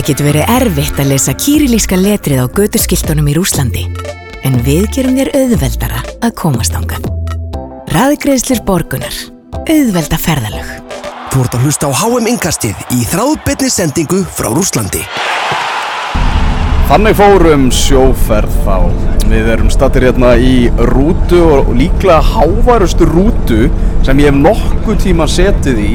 Það getur verið erfitt að lesa kýrilíska letrið á götuskiltunum í Rúslandi, en við gerum þér auðveldara að komast ángað. Raðgreðslir borgunar. Auðvelda ferðalög. Þú ert að hlusta á HM Inkastið í þráðbyrni sendingu frá Rúslandi. Þannig fórum sjóferð þá. Við erum stattir hérna í rútu og líklega hávarustu rútu sem ég hef nokkuð tíma setið í.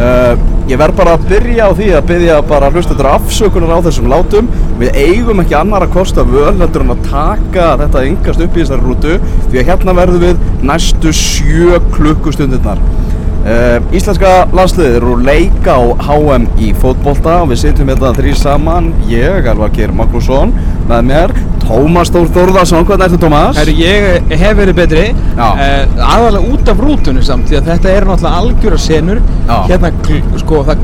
Uh, ég verð bara að byrja á því að byrja bara að hlusta þetta afsökunar á þessum látum. Við eigum ekki annar að kosta völ heldur en að taka þetta yngast upp í þessari rútu því að hérna verðum við næstu sjö klukkustundirnar. Uh, íslenska landsliðir eru leika á HM í fótbolta og við sitjum hérna þrý saman, ég, Alvar Geir Magnússon, með mér, Tómas Þór Þórðarsson, hvernig ertu Tómas? Herru, ég hef verið betri, uh, aðalega út af rútunni samt, því að þetta er náttúrulega algjöra senur, Já. hérna, sko, það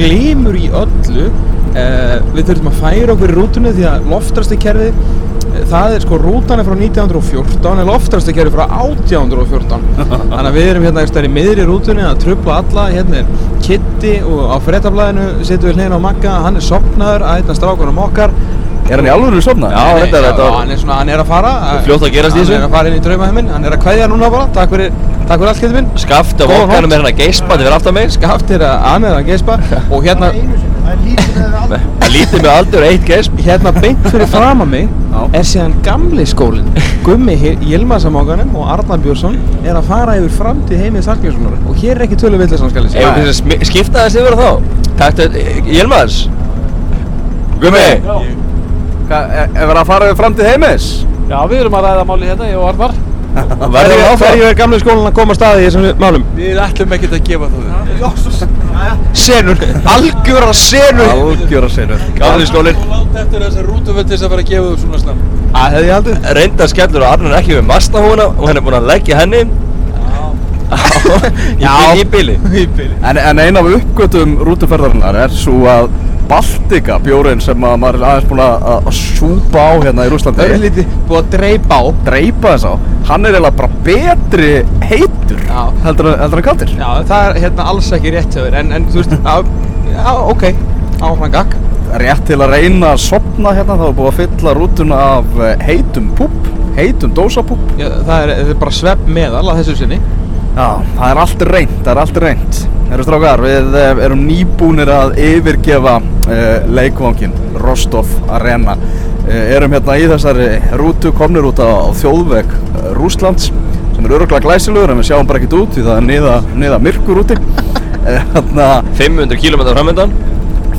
glimur í öllu, uh, við þurfum að færa okkur í rútunni því að loftrastu kerfið, eh, það er sko, rútan er frá 1914 en loftrastu kerfið frá 1814, þannig að við erum hérna staðar í miðri rútunni að trubla alla, hérna er Kitty og á frettablaðinu sittum við hliðin á Magga, hann er sopnaður að hérna strákunum okkar, Er hann í alvöru reyndar, já, þetta hann er svona, hann er að fara. Fljótt að gerast í þessu. Hann er að fara inn í draumaheiminn, hann er að kveðja núna bara. Takk fyrir, takk fyrir allt, getur minn. Skafti á vokkanum er hann að geispandi fyrir aftan mig. Skaft er að hann er að geispa. Og hérna, Það lítið með aldur eitt geisp hérna beint fyrir fram að mig. Er síðan gamli skólinn Gummi Jilmasamókanum og Arnar Björnsson Er að fara yfir framtíð heimið Sarkjörssonar Og hér er ekki tölu villisam skal ég Ef segja við smi- skipta þessi yfir þá Taktu, Jelmaðs Gummi Hvað, er, er verið að fara við framtíð heimis? Já, við erum að ræða máli hérna, ég og Arnar. Verðum Hverju við áfram hverju er gamli skólinn að koma að staði í þessum málum? Við ætlum ekkert að gefa það. Senur, algjöra senur Algjöra senur. Gamli skólinn Látt eftir þessar rútuvöldis að fara að gefa upp svona snem. Það hefði ég aldrei Reynda skellur og Arnar er ekki við mastahúna Og hann er búinn að leggja henni Í bili En, en ein af uppgötum rútuferðarinnar er svo að Baltika bjórin sem að maður er aðeins búinn að, súpa á hérna í Rúslandi Það er lítið búið að dreipa á. Dreipa þess á. Hann er eiginlega bara betri heitur Já. heldur, en- kaldir. Já, það er hérna alls ekki rétt þér, en, en þú veist, já, já, ok, áfram gakk. rétt til að reyna að sopna hérna þá er búið að fylla rútuna af eh, heitum púp heitum dósapúp Já, það er, það er bara svepp meðal að þessu sinni. Já, það er allt reynd, það er allt reynd Erum strákar, við eh, erum nýbúnir að yfirgefa uh, leikvangin Rostov Arena. Uh, Erum hérna í þessari rútu komnir út á, á þjóðveg uh, Rúslands sem er öruglega glæsilegur en við sjáum bara ekkert út því það er niða, niða myrkur úti. Eh, Þarna 500 km framöndan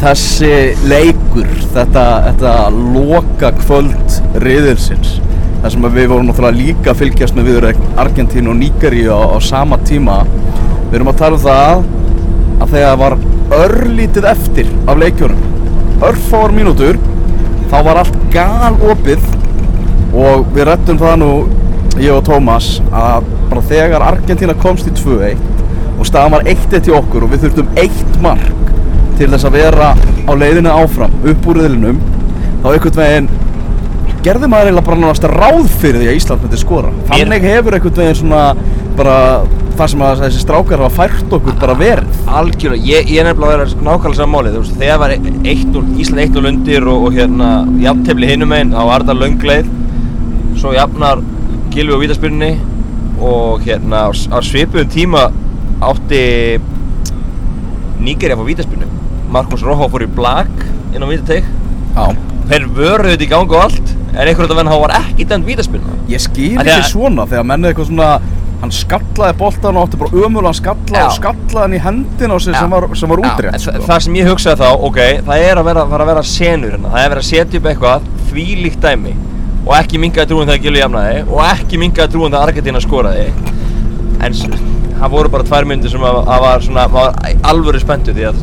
þessi leikur, þetta, þetta loka kvöld riðilsins þar sem við vorum náttúrulega líka að fylgjast með viður Argentínu og Nígeríu á, á sama tíma. Við erum að tala um það að þegar var örlítið eftir af leikjunum örfáar mínútur þá var allt gal opið og við rettum það nú ég og Tómas að bara þegar Argentína komst í 2-1 og staðan var 1-1 til okkur og við þurftum eitt mark til þess að vera á leiðinu áfram upp úr riðlinum þá einhvern veginn gerði maður eiginlega bara náttúrulega ráð fyrir því að Ísland myndi skora. Þannig hefur einhvern veginn svona bara það sem að þessi strákar hafa fært okkur bara verið. Algjörlega, ég, ég er nefnilega að vera nákvæmlega saman málið, þú veist, þegar var 1-0, Ísland 1-0 undir og, og hérna jafntefli hinum einn, þá var þetta löngleið svo jafnar Gilvi á vítaspyrnunni og hérna á, s- á svipuðum tíma átti Nígerja á vítaspyrnu. Marcos Rojo fór í blag inn á vítateg Já. Þeir vöruðu þetta í gang og allt en einhvern veginn þá var ekki dæmt vítaspyrna. Ég skil því ekki að- svona þegar menn er eitthvað svona hann skallaði boltan og átti bara ömulan skalla Já. og skallaði hann í hendina á sig sem var, sem var útrétt sko. þa- Það sem ég hugsaði þá, ok, það er að vera, að vera senur hérna. Það er að vera að setja upp eitthvað þvílíkt dæmi Og ekki mingaði trúin þegar Gilvi jafnaði Og ekki mingaði trúin þegar Argentina skoraði. En það voru bara tvær myndir sem að, að var svona, alvöru spenntu Því að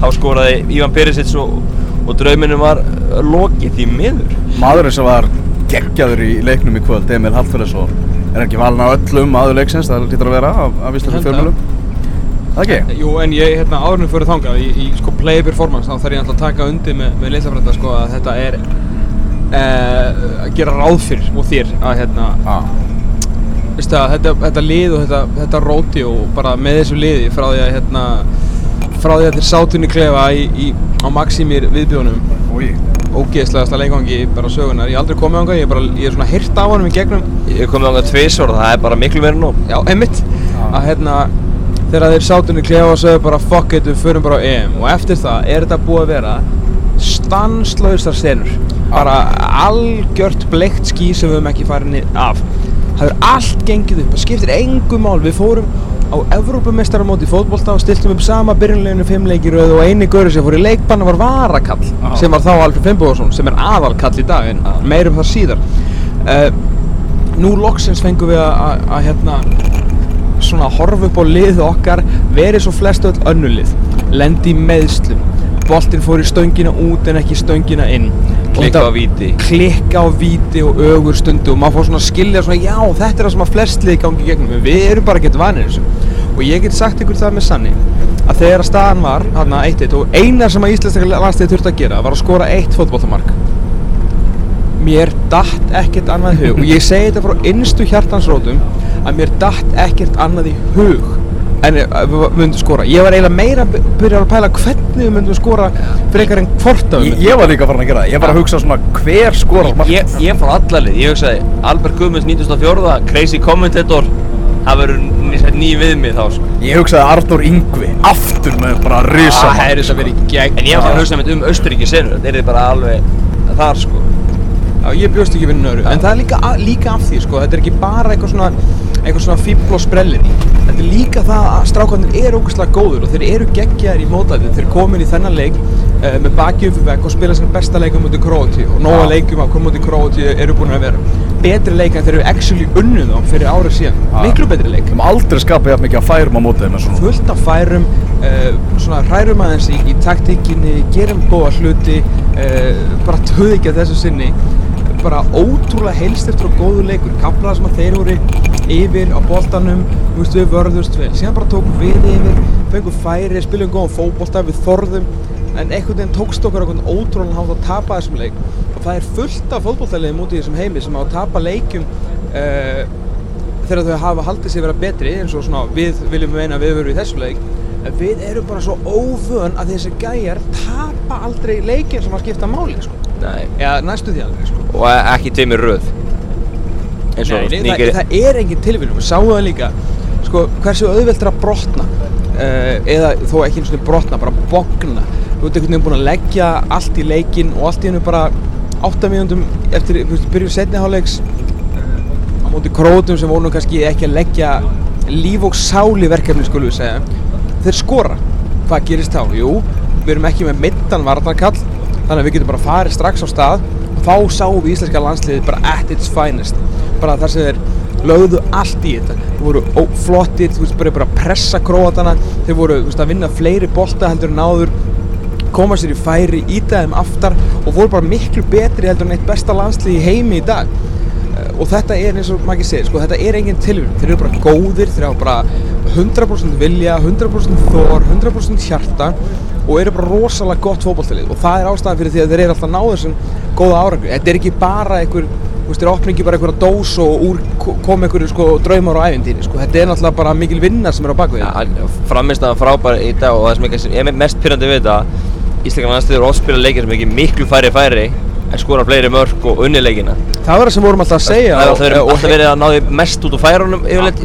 þá skoraði Ivan Perisic og, og drauminum var uh, lokið því miður. Maðurinn sem var geggjaður í leiknum í kvöld Emil Hallfjörðsson er ekki valin á öllum maður leiksins það lítur að vera af, af íslensku fjölmjölum Það ekki? Jú, en ég, hérna, áðurnum fyrir þangað, í, í sko play performance, þá þarf ég alltaf að taka undir með, með litlafrænda, sko, að þetta er uh, að gera ráð fyrir og þér að, hérna, Já. Veistu að þetta, þetta lið og þetta, þetta róti og bara með þessu liði frá því að, hérna, frá því að þeir sátunni klefa í, í, á Maximir viðbjónum Úi. ógeðslegasta leikvangi bara sögunar, ég hef aldrei komið á hann ég bara, ég er svona hirt af honum í gegnum Ég komið ánga tvisvar og það er bara miklu meira nú. Já, einmitt. Að hérna þegar þeir sátunni klefa og sögðu bara fuck it, við förum bara á EM. Og eftir það er þetta búið að vera stanslausar senur. Bara algjört bleikt ský sem við höfum ekki farin af. Það er allt gengið upp, það skiptir engu mál við fórum á Evrópumestaramóti í fótbolta og stiltum upp sama byrjunleginu fimm leikir og eini gauri sem fór í leikbanna var Varakall sem var þá Alfred Finnbóðarsson sem er aðalkall í dag en meirum það síðar. Uh, nú loksins fengum við að- hérna svona horfa upp á lið okkar verið svo flest öll önnulið lendi í meðslum boltinn fór í stöngina út en ekki stöngina inn Klikka á víti. klikka á víti og ögur stundu og maður fór svona að skilja svona já þetta er það sem að flest lið gangi gegnum. En við erum bara gett vanir þessu. Og ég get sagt ykkur það með sanni að þegar að staðan var hérna 1-1 og eina sem að íslenska landslið þurfti að gera var að skora eitt fótbollamark mér datt ekkert annað hug og ég segi þetta frá innstu hjartansrótum að mér datt ekkert annað í hug en eh, við myndum skora. Ég var eiginlega meira að by- byrja að pæla hvernig við myndum skora frekar en hvort að við Ég, myndum ég var líka farin að gera það, ég var að hugsa svona hver skorar mark Ég, ég fór allarlið, ég hugsaði Albert Guðmunds 1904, crazy commentator Það verður ný, viðmið þá sko. Ég hugsaði Arnór Yngvi aftur með bara risa það hefði þess að vera í gegn. En ég var að hugsa mitt um Austuríki senur. Þetta er bara alveg þar sko. Já, ég bjóst ekki við nöru, en það er líka, líka af því, sko, þetta er ekki bara eitthvað svona, eitthvað svona fíbl og sprellir í. Þetta er líka það að strákarnir eru ógeðslega góður og þeir eru geggjaðir í mótæðið. Þeir komin í þennan leik uh, með vekk og spila sem besta leikum mútið Króti og nóga leikum að koma mútið Króti eru búin að vera. Betri leik en þeir eru actually unnið þá fyrir árið síðan. Miklu betri leik. Höfum aldrei skapað jafn mikið að færum á mótið með svona Fullt af færum, uh, svona hrærum aðeins í, í taktíkinni, gerum góða hluti, uh, bara töð ekki að þessu sinni bara ótrúlega heilstiftur og góður leikur. Kaplaða sem að þeir voru yfir á veist við vörðust vel. Síðan bara tókum við yfir, fengum færi spilum góðan fótbolta, við þorðum. En einhvern veginn tókst okkur einhvern ótrúlega hátt að tapa þessum leik. Og það er fullt af fótboltaliðum út í þessum heimi sem á að tapa leikjum uh, þegar þau hafa haldið sér vera betri eins og svona við viljum meina við verum í þessu leik við erum bara svo óvön að þessi gæjar tapa aldrei leikin sem að skipta máli sko. Eða næstu því aldrei sko. Og ekki tveimur röð. Eins og Nei, nei, það, það er engin tilviljum, við sáum það líka. Sko, hversu auðvelt er að brotna? Uh, eða þó ekki eins og brotna bara bogna, þú ert einhvern veginn búin að leggja allt í leikinn og allt í hennu bara 8 mínúndum eftir þú veist, byrjun setni hálfleiks á móti krótum sem voru kannski ekki að leggja líf og sál í verkefni skulum við segja þeir skora, hvað gerist þá? Jú, við erum ekki með middan varnarkall þannig að við getum bara farið strax á stað. Og þá sáum við íslenska landsliðið bara at its finest. Bara þar sem þeir lögðu allt í þetta. Þeir voru flottir, þú veist, bara, bara pressa króatana. Þeir voru veist, að vinna fleiri bolta heldur en áður koma sér í færi, íta þeim aftar og voru bara miklu betri heldur en eitt besta landslið í heimi í dag og þetta er eins og maður ekki segir, sko, þetta er engin tilvíðum, þeir eru bara góðir, þeir hafa bara 100% vilja, 100% þor, 100% hjarta og eru bara rosalega gott fótballtalið og það er ástæðan fyrir því að þeir eru alltaf náðu þessum góða árangur. Þetta er ekki bara einhver, þú veist, þeir opna ekki bara einhverja dós og úr kom einhverju sko draumar og ævintýri, sko, þetta er náttúrulega bara mikil vinna sem er á bakvið. Ja, framistæðan frábær í dag og það sem ég mest pyrrandi við þetta Íslenska en skora fleiri mörk og unni leikina. Það var það sem vorum alltaf að segja Það er alltaf verið, að ná því mest út úr færunum en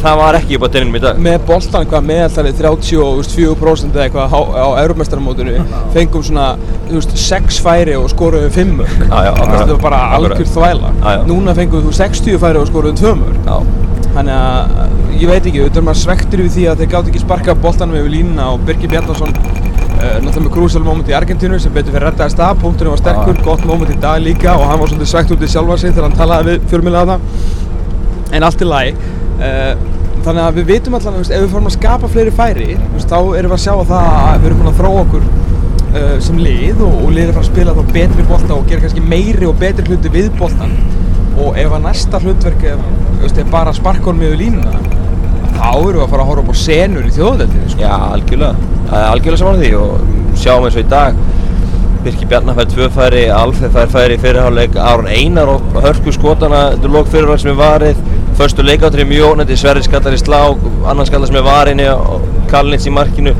það var ekki upp á deninum í dag. Með boltan hvað meðaltalið 34% eða eitthvað á, Európmestaramótinu fengum svona, þú veist, 6 færi og skoruðum 5 mörg Já, já, akkurat. þetta var bara algjör þvæla. Núna fengum þú 60 færi og skoruðum 2 mörg Já, þannig að, ég veit ekki, auðvitað er maður svektur við því að þeir gátt ekki sparka boltanum yfir línuna og Birgir Bjarnason náttúrulega með crucial moment í Argentínu sem betur fyrir reddaðist að, punkturinn var sterkur, gott moment í dag líka og hann var svolítið svegt út í sjálfa sig þegar hann talaði við fjölmjöla það en allt í lagi uh, þannig að við vitum allan að ef við fórum að skapa fleiri færi þá erum við að sjá að það að við erum búin að þróa okkur uh, sem lið og, og liðið er að fara að spila þá betri bolta og gera kannski meiri og betri hluti við boltan og ef að næsta hlutverk er, er bara að sparka honum yfir línuna þá erum við að fara að horfa upp á senur í þjóðveldinu sko. já algjörlega. Það er algjörlega saman því og sjáum eins og í dag Birkir Bjarnar fær tvö færi, Alfred fær færi í fyrirháleik Aron Einar og hörku skotana þetta lók fyrirháleik sem er varið. Förstu leikáttur í mjög ónætti, Sverri skallar í slá annan skallar sem er varinni og Kalnitz í markinu.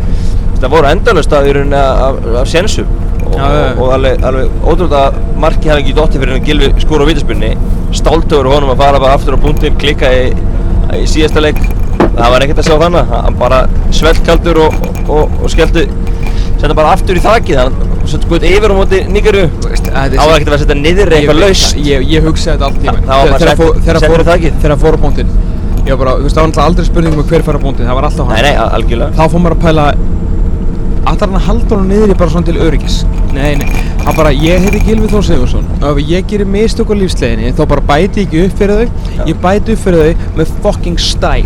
Þetta voru endalust að í rauninni af, af sensum og, Já, já, já. og alveg, alveg ótrúlega að marki hefði ekki dotti fyrir hann Gilvi skóra á vítaspunni stáltögur honum að fara bara aftur á punktinn klikka í, í síðasta leik það var ekkert að sjá þannig hann bara svellkaldur og, og, og skellti senda bara aftur í þakið. Hann sett gutt yfir á móti Nígeru á ekkert að vera að setja niður eitthvað laust Ég, ég hugsaði þetta allt Það í þakið. Þegar hann fór á bóndin Ég var bara, þú veist, það var náttúrulega aldrei spurning um hver fær á bóndin Það var alltaf hann. Nei nei al- algjörlega. Þá fór maður að pæla Allar hann að halda honum niður í bara svona til öryggis? Nei, nei, hann bara, ég heiti Gilvi Þór Sigursson Og ef ég gerir mistök á lífsleginni Þá bara bæti ég ekki upp fyrir þau. Ég bæti upp fyrir þau með fucking stæl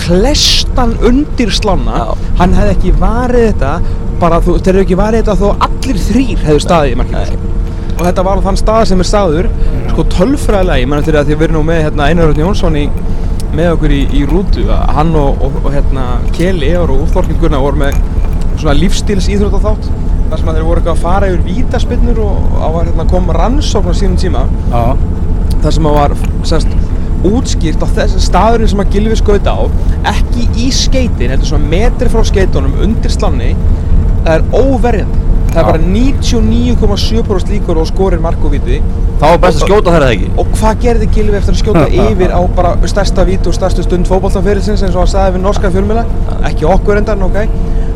Klestan undir slána. Hann hefði ekki varið þetta Bara þú, þeir hefðu ekki varið þetta Þó allir þrýr hefðu staðið í markinu. Og þetta var á þann stað sem er staður. Sko tölfræðilega, ég menn eftir að því að við erum nú með hérna, Einar Örn Jónsson í, með okkur í, í rútu, að hann og, og, og hérna Keli Evar og Þorkild Gunnar voru með svona lífstíls íþrótt þar sem að þeir voru eitthvað að fara yfir vítaspinnur og að var hérna kom rannsókn á sínum tíma. Já. þar sem að var sérst, útskýrt á þessi staðurinn sem að Gilvi skaut á ekki í skeitin, heldur svona metri frá skeitunum undir slanni það er óverjandi. Það er bara 99,7% líkur og skorir mark og viti þá var best að skjóta eða ekki? Og hvað gerði Gilvi eftir að skjóta yfir á bara stærsta víti og stærstu stund fótballtafyrirsins eins og hann sagði við norska fjölmjöla ekki okkur endan, ok.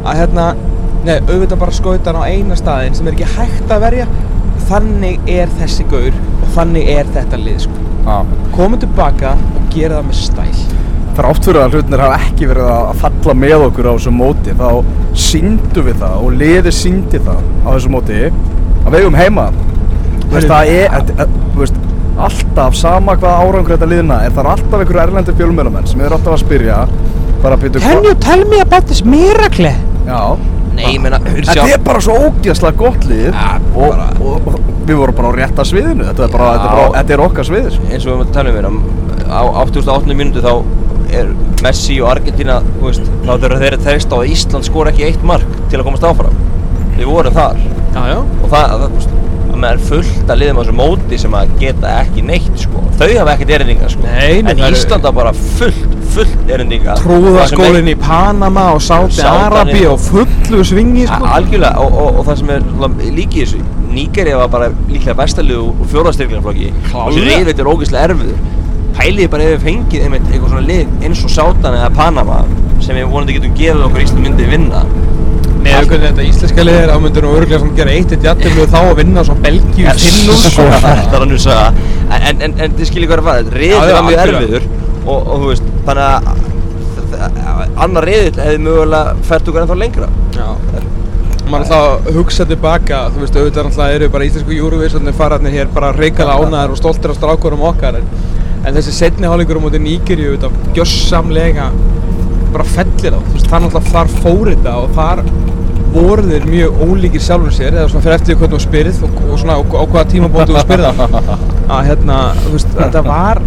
Að hérna, nei, auðvitað bara skauta hann á eina staðin sem er ekki hægt að verja. Þannig er þessi gaur og þannig er þetta lið sko. Komum tilbaka og gera það með stæl. Þrátt fyrir að hlutinir hafa ekki verið að falla með okkur á þessu móti. Þá síndum við það og liði síndi það á þessu móti að við eigum heima. Veist, það er, að, að, veist, alltaf sama hvað árangur þetta liðina er það alltaf einhverju erlendir fjölmjölamenn sem er alltaf að spyrja bara að byrja tell me about this miracle? Já, nei, ég meina þetta er bara svo ógeðslega gott lið. Og, og, og við vorum bara á rétta sviðinu. Þetta er bara, þetta er, bara, þetta er okkar svið sko. eins og við talum við á 88. mínútu þá er Messi og Argentina þú veist, þá þurfa þeir að þersta á að Ísland skora ekki eitt mark til að komast áfram. Við vorum þar. Já, já. Og það, það, þú með er fullt að liðum á þessu móti sem að geta ekki neitt sko. þau hafa ekkert erindinga sko. Nei, en það eru- Ísland hafa bara fullt, fullt erindinga Trúðaskólinn í Panama og Sáti Arabi og- fullu svingi sko. algjörlega og, og, og það sem er líki í þessu Nígerið var bara líklega bestalið og fjórðastyrklinaflokki og þessi reyðveit er ógeðslega erfiður pæliði bara ef við fengið einmitt eitthvað svona lið eins og Sátan eða Panama sem við vonandi getum gefið okkur Ísland myndi vinna Með auðvitað þetta íslenska lið er þá myndir nú örgulega svona gera eitt eitt jættum og þá að vinna svo Belgíu En 5-0 svo sko. þetta er hann að saga. En, en, en, þið skiljið hvað er að fara. Reyðið var mjög erfiður og, og þú veist þannig að annar reyðið hefði mögulega fært okkur ennþá lengra. Já. Man alltaf að hugsa tilbaka, þú veist, auðvitað náttúrulega eru bara íslensku Eurovisionir fararnir hér bara reykjala ánæðar og stoltir af strákurum okkar en, en þessi setni hálfleikur á móti Nígeríu auðvitað gjössamlega bara fellir á, þú veist, það náttúrulega þar fór þetta og þar voru þeir mjög ólíkir sjálfum sér eða svona fyrir eftir hvernig þú spyrð og, og svona á, á hvaða tímabótu þú spyrða að hérna, þú veist, þetta var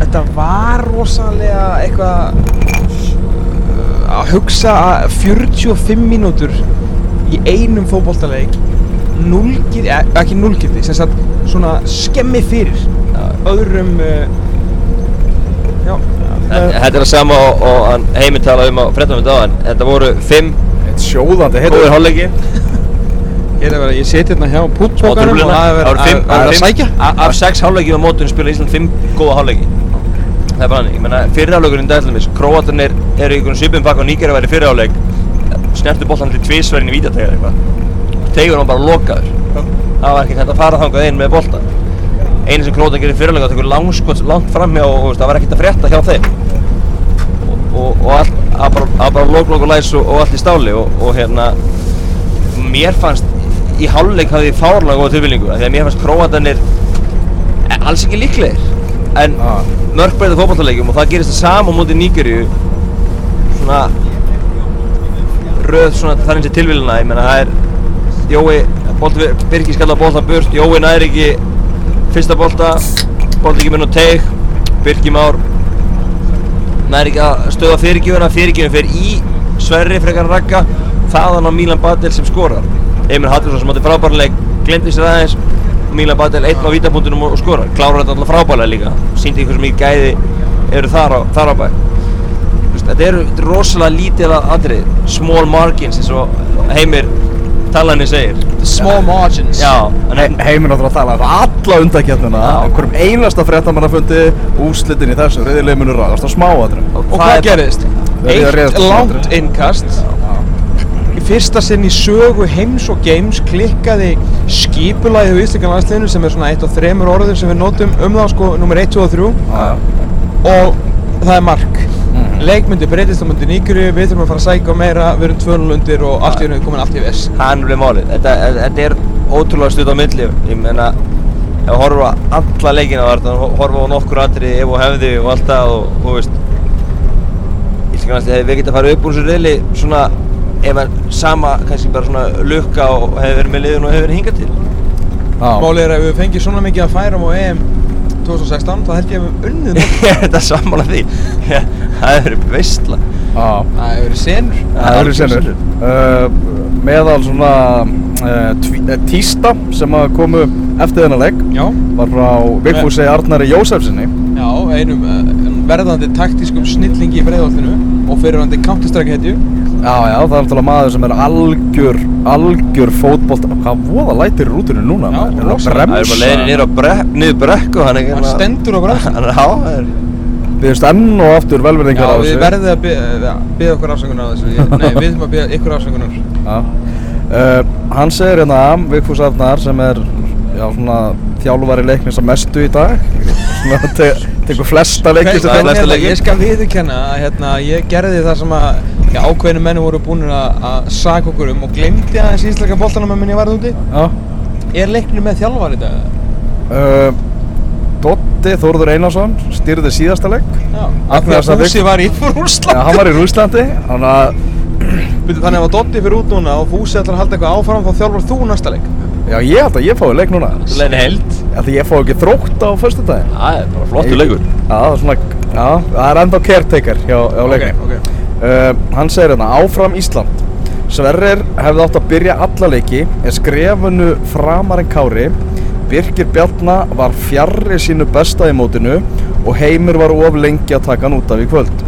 þetta var rosalega eitthvað að hugsa að 45 mínútur í einum fótboltaleik núlgir, eh, ekki núlgirti sem sagt svona skemmi fyrir öðrum uh, já, Þetta er það sama og, og heiminn talaði um á frettunum þetta áðan Þetta voru fimm Eitt sjóðandi heitur hálfleiki. Ég ég seti hérna hjá Smá púttbókanum og það er að sækja. Af sex hálfleiki á mótunum spila Ísland fimm góða hálfleiki. Það er bara hann, ég menna fyrir hálfleikurinn dæðlumis Króatarnir eru í einhvern svipum pakk og Níger að vera fyrir hálfleik. Snertu boltan til tvísverðin í vítategar eitthvað. Tegur hann bara lokaður. Það var ekki hægt að fara þangað inn með boltan Einu sem Króatar gerir fyrir hálfleik Það tekur langskot langt framhjá og þú veist, það var ekkert að frétta hjá þeim. Og, og, og að bara, að bara lók, lók og læs og, og allt í stáli og, og hérna mér fannst í hálfleik hafði ég fárlega góða tilbyllingu því að mér fannst króatanir alls ekki líklegir en Ah. mörg breyta fótballtalegjum og það gerist það sama á móti Nígeríu svona röð svona þar eins og tilvíluna ég meina það er Jói, bolti, Birkir skalla boltan burt Jói næri ekki fyrsta bolta bolti ekki með nú teig Birkir Már næri ekki að stöða fyrirgjöfuna fyrirgjöfuna fyrir í Sverri frekar Ragga þaðan á Milan Badel sem skorar. Emil Hallgrímsson sem átti frábærleik glemdi sér aðeins. Milan Badel einn á vítapunktunum og skorar. Klárar þetta alltaf frábærlega líka. Síndi ykkur sem mikið gæði eru þar á, þar á bæ þetta eru er rosalega lítið aðrið, small margins eins og Heimir talanir segir. Small margins. Heiminn áttur að tala um alla undakjarnina, einhverjum einasta fréttamannafundi, úslitin í þessu, reyðilegi munur ræðast á smáadrum. Og það hvað er- að Eitt langt innkast. Í fyrsta sinn í sögu heims og games klikkaði skipulagið á Íslingan landsliðinu sem er svona eitt af þremur orðum sem við notum um það sko, nummer 1, 2 og 3 Já, og það er mark Leikmyndi breytist á myndi nýgri, við þurfum að fara að sækja meira, við erum tvölundir og allt í er komin allt í vess Það er nefnilega málið. Þetta, þetta er ótrúlega stutt á milli. Ég meina, ef við horfum á alla leikina var þetta, horfum á nokkur atriði, ef og hefði og allt það og, og veist, ég skil kannski, hefði við getað að fara upp úr þessu reyli svona, ef að sama, kannski bara svona lukka og hefði verið með liðun og hefði verið hingað til. já. Málið er að við fengið svona mikið að færum á EM 2016 þá held ég að við unnið mót. Ég er þetta sammála því. Það hefði verið veistla. Það hefur verið senur Það eru senur. Uh, meðal svona uh, uh, tísta sem að komu eftir þennan legg Já, var frá Vigfúsi Arnari Jósefsinni. já, einum uh, verðandi taktískum snillingi í breiðoltinu og fyrirvandi counter-strike hetju Já, já, það er náttúrulega maður sem er algjör, algjör fótbolt. Hvað voða lætir í rútunni núna? Já, maður? Er það rosalega. Það er bara bremsa? leiðin niður á brek, niður brekku, hann er ekki Hann stendur á bremsu. Hann já, það er, Við veist enn og aftur Já, velverðingar á við þessu. verðum að byggja byggja okkur afsöngunar á þessu Ég- Nei, við þurfum að byggja ykkur afsöngunar Já. Uh, hann segir hérna, Vigfús Arnar sem er já, svona þjálfari leiknins að mestu í dag svona te tekur flesta leiki sem Það er þjálfari. flesta leiki. Ég skal viðurkenna að hérna, ég gerði það sem að já, ákveðinu menni voru búin að, að saka okkur um og glemdi aðeins íslenska boltanum að minni ég varði úti Já. Er leikninu með þjálfari í dag? Uh, Dotti Þórður Einarsson stýrði síðasta leik Já, af því Agnes að að Fúsi var í Já, Rússland hann var í Rúslandi Þannig að, Þannig að ef Dotti fyrir út núna og Fúsi ætlar að halda eitthvað áfram þá þjálfar þú næsta leik já ég held að ég fái leik núna leiðin held. Já, því ég fái ekki þrótt á föstudaginn Það er bara flottur leikur. Já, það er svona, já, það er enda caretaker hjá, hjá leiknum ok. Uh, hann segir hérna, áfram Ísland. Sverrir hefði átt að byrja alla leiki en skrefunu framar en Kári. Birkir Bjarna var fjarrri sínu besta í mótinu og Heimir var of lengi að taka hann út af í kvöld.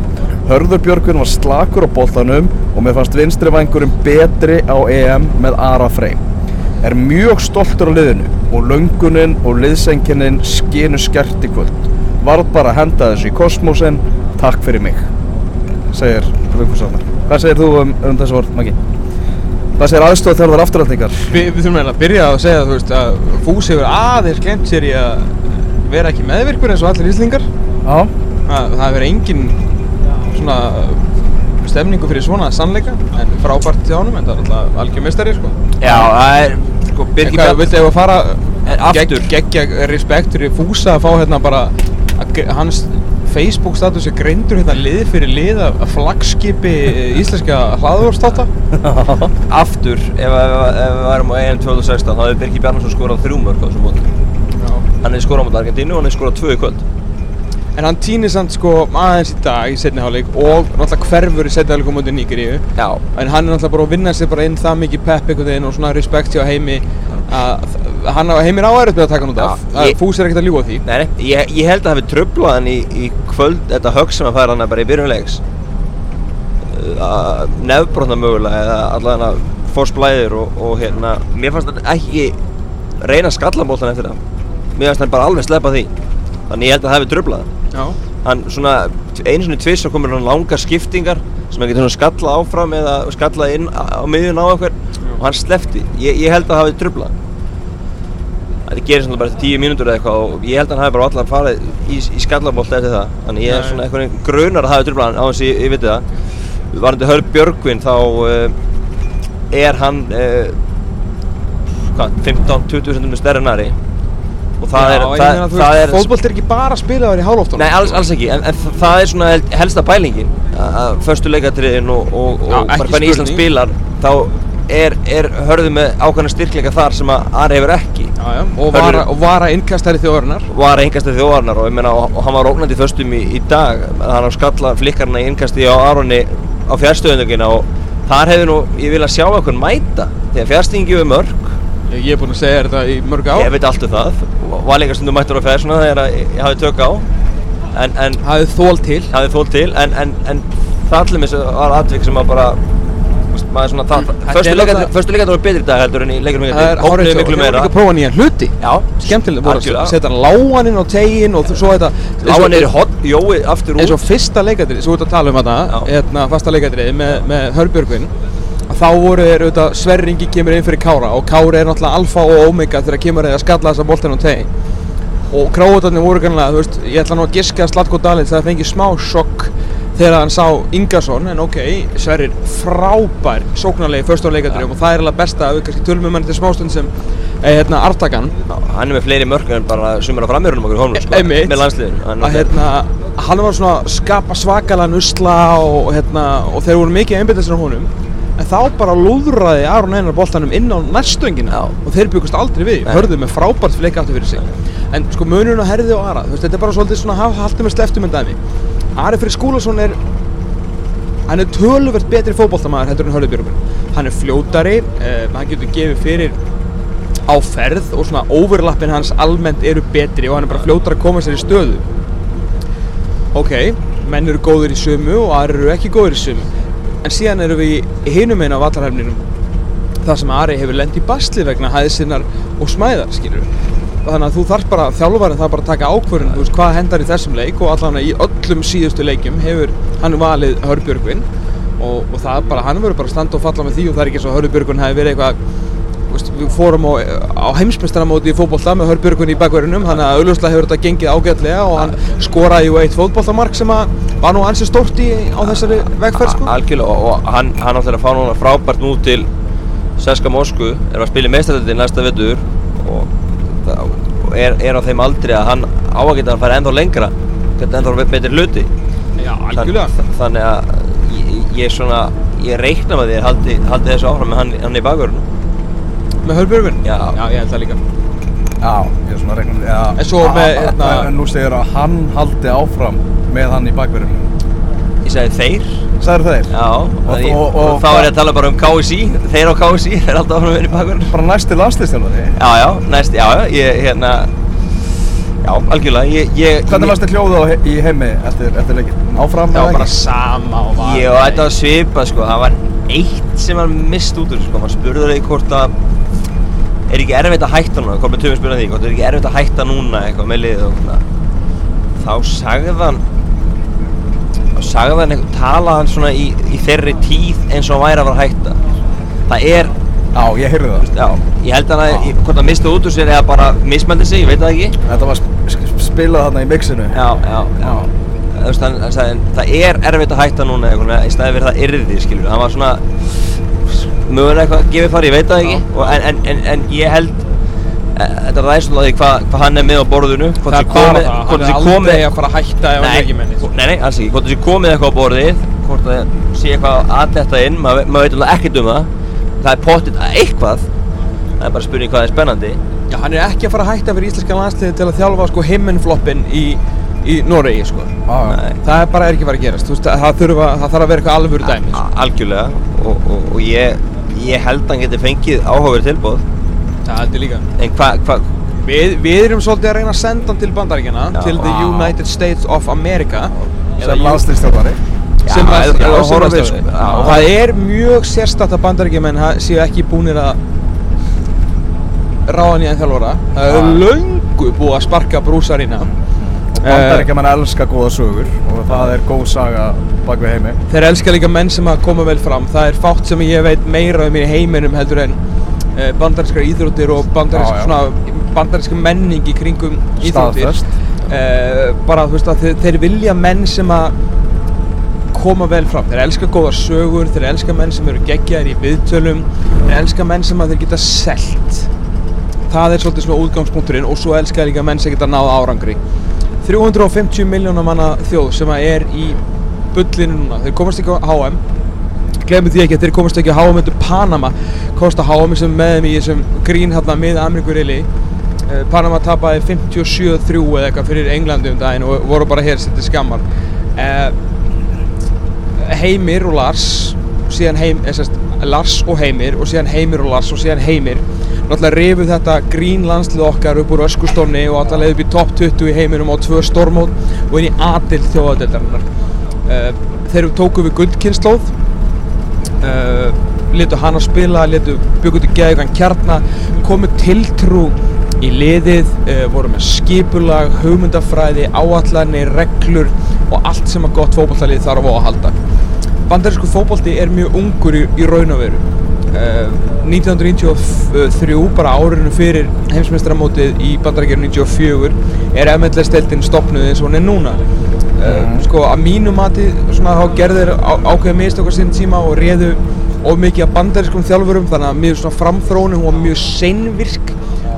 Hörður Björgvin var slakur á boltanum og mér fannst vinstri vængurinn betri á EM með Ara Frey. Er mjög stoltur á liðinu og löngunin og liðsenginnin skinu skert í kvöld. Varð bara að henda þessu í kosmosin takk fyrir mig segir Vigfús Arnar hvað segir þú um, um þessu orð, Maggi? hvað segir aðstofa þjálfur afturhaldningar? Vi, Við þurfum að byrja að segja veist, að Fúsi hefur aðeins glemt sér í að vera ekki meðvirkur eins og allir íslingar já, að það hefur engin svona stemningu fyrir svona sannleika en frábært hjá honum en það er alltaf algjör mistari sko. Já, það er, sko, Birgir Bjarn. viltu ef að fara En aftur. geggja respekt fyrir Fúsa að fá hérna bara hans Facebook status er greindur hérna lið fyrir lið af flaggskipi íslenska hlaðvörstáta Aftur, ef, ef, ef við værum á EM 2016, þá hefði Birgir Bjarnason skorað þrjú mörg á þessum móti. Hann hefði skorað á Argentínu og hann hefði skorað tvö í kvöld. En hann týnir samt sko aðeins í dag í setni hálfleik og náttúrulega hverfur í setni hálfleik á móti Nígeríu Já. En hann er náttúrulega bara að vinna sér bara inn það mikið pepp einhvern veginn og svona respekt hjá heimi að hann heimir áærið með að taka hann út af. Ja, ég- Fús er ekkert að ljúga því. Nei, nei, ég, ég held að það hefði tröflað hann í, í kvöld, þetta högg sem hann fær hann bara í byrjunleiks. Nefbrotna mögulega eða allavega fórsplæðir og, og hérna, mér fannst hann ekki reyna skallabóltan eftir það. Mér fannst hann bara alveg sleppa því. Þannig ég held að það hefði tröflað hann. Hann svona einu svona tviss og komur hann langar skiptingar sem hann getur skalla áfram eða skalla inn á, miðjun á einhver og hann slefti, ég, ég held að það hafi trublað þetta gerir svona bara tíu mínútur eða eitthvað og ég held að hann hafi bara allan farið í, í skallabolt eftir það. Þannig ég er svona eitthvað grunar að það hafi trublað hann á að ég, ég viti það. Varandi Hörð Björgvin þá uh, er hann uh, hvað, 15-20 cm stærri en Ari? Og það Já, er, það, það er Fótbolt er ekki bara spilaður í hálóftunum. Nei, alls, alls ekki, en, en þa- það er svona helsta pælingin að förstu leikatriðin og, og, Já, og ekki hvernig Ísland spilar þá er, er hörðu með ákveðna styrkleika þar sem að Ari hefur ekki Já, já. Og vara, og vara innkastari þjóðarinnar. var einhverstað þjóðarnar og, ég meina, og, og hann var ógnandi í föstum í, í dag hann á skalla flikkarna í innkasti á Aroni á fjárstöðundugina og þar hefði nú, ég vil að sjá einhvern mæta því að fjárstöðingi við mörg Ég er búinn að segja þetta í mörg ár. ég veit allt um það og var líka stundum mættur á fjárstöðuna þegar að ég hafði tök á en, en Hafið þól til. hafði þól til en, en, en það til mér var atvik sem að bara maður svona það, Þetta er föstu leikarnir voru betri dag heldur en í leikunum Það er Ógnuðu hárið miklu meira. voru ekki að prófa nýja hluti. Já, Skemmtilega voru að setja hann lágan inn á tegin og svo þetta lága niður í hot, jói aftur eins út og fyrsta leikadrið, svo út að tala um þetta hérna, fasta leikadrið með, með Hörbjörgvin að þá voru þeir auðvitað Sverringi kemur inn fyrir Kára og Kára er náttúrulega alfa og omega þegar kemur þeir að skalla þessa boltan á tegi og kráutarnir voru kannlega, þú veist, ég ætla nú að giska að Slatko Dalins það fengi smá sjokk þegar hann sá Ingarsson, en ok, Sverrir frábær sóknarlegi fyrst á leikadrið og það er alveg besta að við kannski tölum um hann til smástund sem eh, hérna, Artakan Já, hann er með fleiri mörg en bara sumir á framjörunum okkur í honum sko, Einmitt. með landsliðinu Hann er- hérna, hann var svona að skapa svakalega nusla og, og, hérna, og þeir voru mikið einbyttið sér á honum en þá bara lúðraði Aron Einar boltanum inn á næstöngina og þeir byggust aldrei við, hörðu með frábært fleik aftur fyrir sig. En sko munurinn á herði og Ara veist, þetta er bara svolítið svona haf- haldið Ari Freyr Skúlason er hann er töluvert betri fótboltamaður heldur en Hörður Björgun hann er fljótari, eh, hann getur gefið fyrir á ferð og svona overlappin hans almennt eru betri og hann er bara fljótar að koma sér í stöðu. Ok, menn eru góður í sömu og aðrir eru ekki góður í sömu. En síðan eru við í hinum einu á vallarhefninum þar sem Ari hefur lent í basli vegna hæðsinnar og smæðar skilur þannig að þú þarf bara, þjálfarinn þarf bara að taka ákvörðun þú veist hvað hendar í þessum leik og allan í öllum síðustu leikjum hefur hann valið Hörbjörgvin og, og það bara, hann verður bara að standa og falla með því og það er ekki eins og Hörbjörgvin hefði verið eitthvað veist, við fórum á, á heimsmeistaramóti í fótbolta með Hörbjörgun í bakverðinum þannig að auðvitað hefur þetta gengið ágætlega og hann skoraði jú eitt fótboltamark sem að var nú ansið stórt í, á þessari vegferð sko. algjörlega og, hann, hann átti að fá núna frábært nú til Seska Moskvu er að spila í meistardöldin næsta vettur það, og er, er á þeim aldrei að hann á að geta að fara ennþá lengra geta ennþá betri hluti Já, Þann, þannig að ég, ég svona ég reikna með því að haldi, haldi þessu áfram með hann, hann í bakverðinu Með Hörbjörgun? Já. Já, ég held það líka. Já, ég er svona að reikna já, En svo að- með, að- hérna- En nú segir að hann haldi áfram með hann í bakverðinu ég segi þeir Sæður þeir? já, og, Og- og- og, og þá er ég að tala bara um KSI þeir á KSI, þeir er alltaf áfram með henni í bakverðinu Bara næsti landslýstjálfari já, já, næst, já, já, ég, hérna já, algjörlega ég, ég, Hvernig varst þið hljóðu í heimi eftir, eftir leikin? Áfram Já, eða bara ekki? sama og var. Ég og þetta var svipað sko, það var eitt sem var mist út úr sko, maður spurður þig hvort að er ekki erfitt að hætta núna, Kolbjörn Tumi spurði því, hvort er ekki erfitt að hætta núna eitthvað með liðið og svona þá sagði hann talaði hann svona í, í þeirri tíð eins og væri að vera hætta það er, Já, ég heyrði það já, ég held hann að ég- hvort hann misti út úr sér eða bara mismældi sig, ég veit það ekki Þetta var sp sp spilað þarna í mixinu Já, já, já. Hann, hann sagði, það er erfitt að hætta núna eitthvað, í staði fyrir það yrði, skilur. Hann var svona, mögulega eitthvað að gefa fari, ég veit það ekki. Og, en, en, en, en ég held, þetta ræðist svolítið því hvað hva hann er með á borðinu. hvort Það komið- það, hvort hann er komið- aldrei að fara að hætta ef hann er ekki menni. nei, nei, alls ekki. Hvort það sé komið eitthvað á borðið, hvort það sé eitthvað að þetta inn, maður mað veit alveg ekkert um það. Það er pottitt eitthvað. Það er bara spurning hvað er spennandi. Já, hann er ekki að fara að hætta fyrir íslenska landsliði til að þjálfa sko himmenfloppin í, í Noregi sko. Nei. Það er bara er ekki fara að gerast. Veist, það, þurfa, það þarf að vera eitthvað alvöru dæmi. Sko. Algjörlega. Og, og, og ég, ég held að hann geti fengið áhugaverð tilbúð. Það held ég líka. En hvað, hva, Við, við erum svolítið að reyna að senda hann til bandaríkjana, Já. til the. United States of America. Sem landslýstjálfari sem já. og það er mjög sérstætt að bandaríkjumenn ha- séu ekki búnir að ráða nýjan þjálfara það er löngu búið að sparka brúsarina Og bandaríkja mann elska góða sögur Og það er góð saga bak við heimi þeir elska líka menn sem að koma vel fram það er fátt sem ég veit meira um í heiminum heldur en uh, bandarískar íþróttir og bandaríska menning í kringum íþróttir. Uh, bara þú veist að þeir, þeir vilja menn sem að koma vel fram. Þeir elska góðar sögur, þeir elska menn sem eru geggjaðir í viðtölum þeir elska menn sem að þeir geta selt. Það er svolítið svona útgangspunkturinn og svo elska líka menn sem geta náð árangri. 350 miljónar manna þjóð sem að er í bullinu núna, þeir komast ekki á HM glemum því ekki að þeir komast ekki á undir Panama. Kosta HM sem með þeim í þessum grín hérna með Ameríkurili uh, Panama tapaði 57-3 eða eitthvað fyrir Englandi um daginn og voru bara hér setið skammar. Uh, Heimir og Lars síðan heim, eða sérst, Lars og Heimir og síðan Heimir og Lars og síðan Heimir. Náttúrulega rifu þetta grín landslið okkar upp úr öskustónni og alltaf leiði upp í topp 20 í heiminum á tvö stormót og inn í aðild þjóðadeildarinnar. Uh, þeir tóku við guldkynnslóð uh, letu hana spila, letu byggjum til geðugan kjarna, komu tiltrú í liðið, uh, voru með skipulag, hugmyndafræði, áallanir, reglur og allt sem að gott fótballtalið þarf á að halda. Bandarísku fótballti er mjög ungur í, í raun og veru. Uh, 1993, bara árinu fyrir heimsmeistaramótið í Bandaríkjörn 94, er MLS-deltinn stopnuð eins og hún er núna. Uh, sko að mínu mati svona þá gerðu þeir á, ákveða mistökar sinn tíma og réðu of mikið af bandarískum þjálfurum þannig að mjög svona framþróinu hún var mjög seinvirk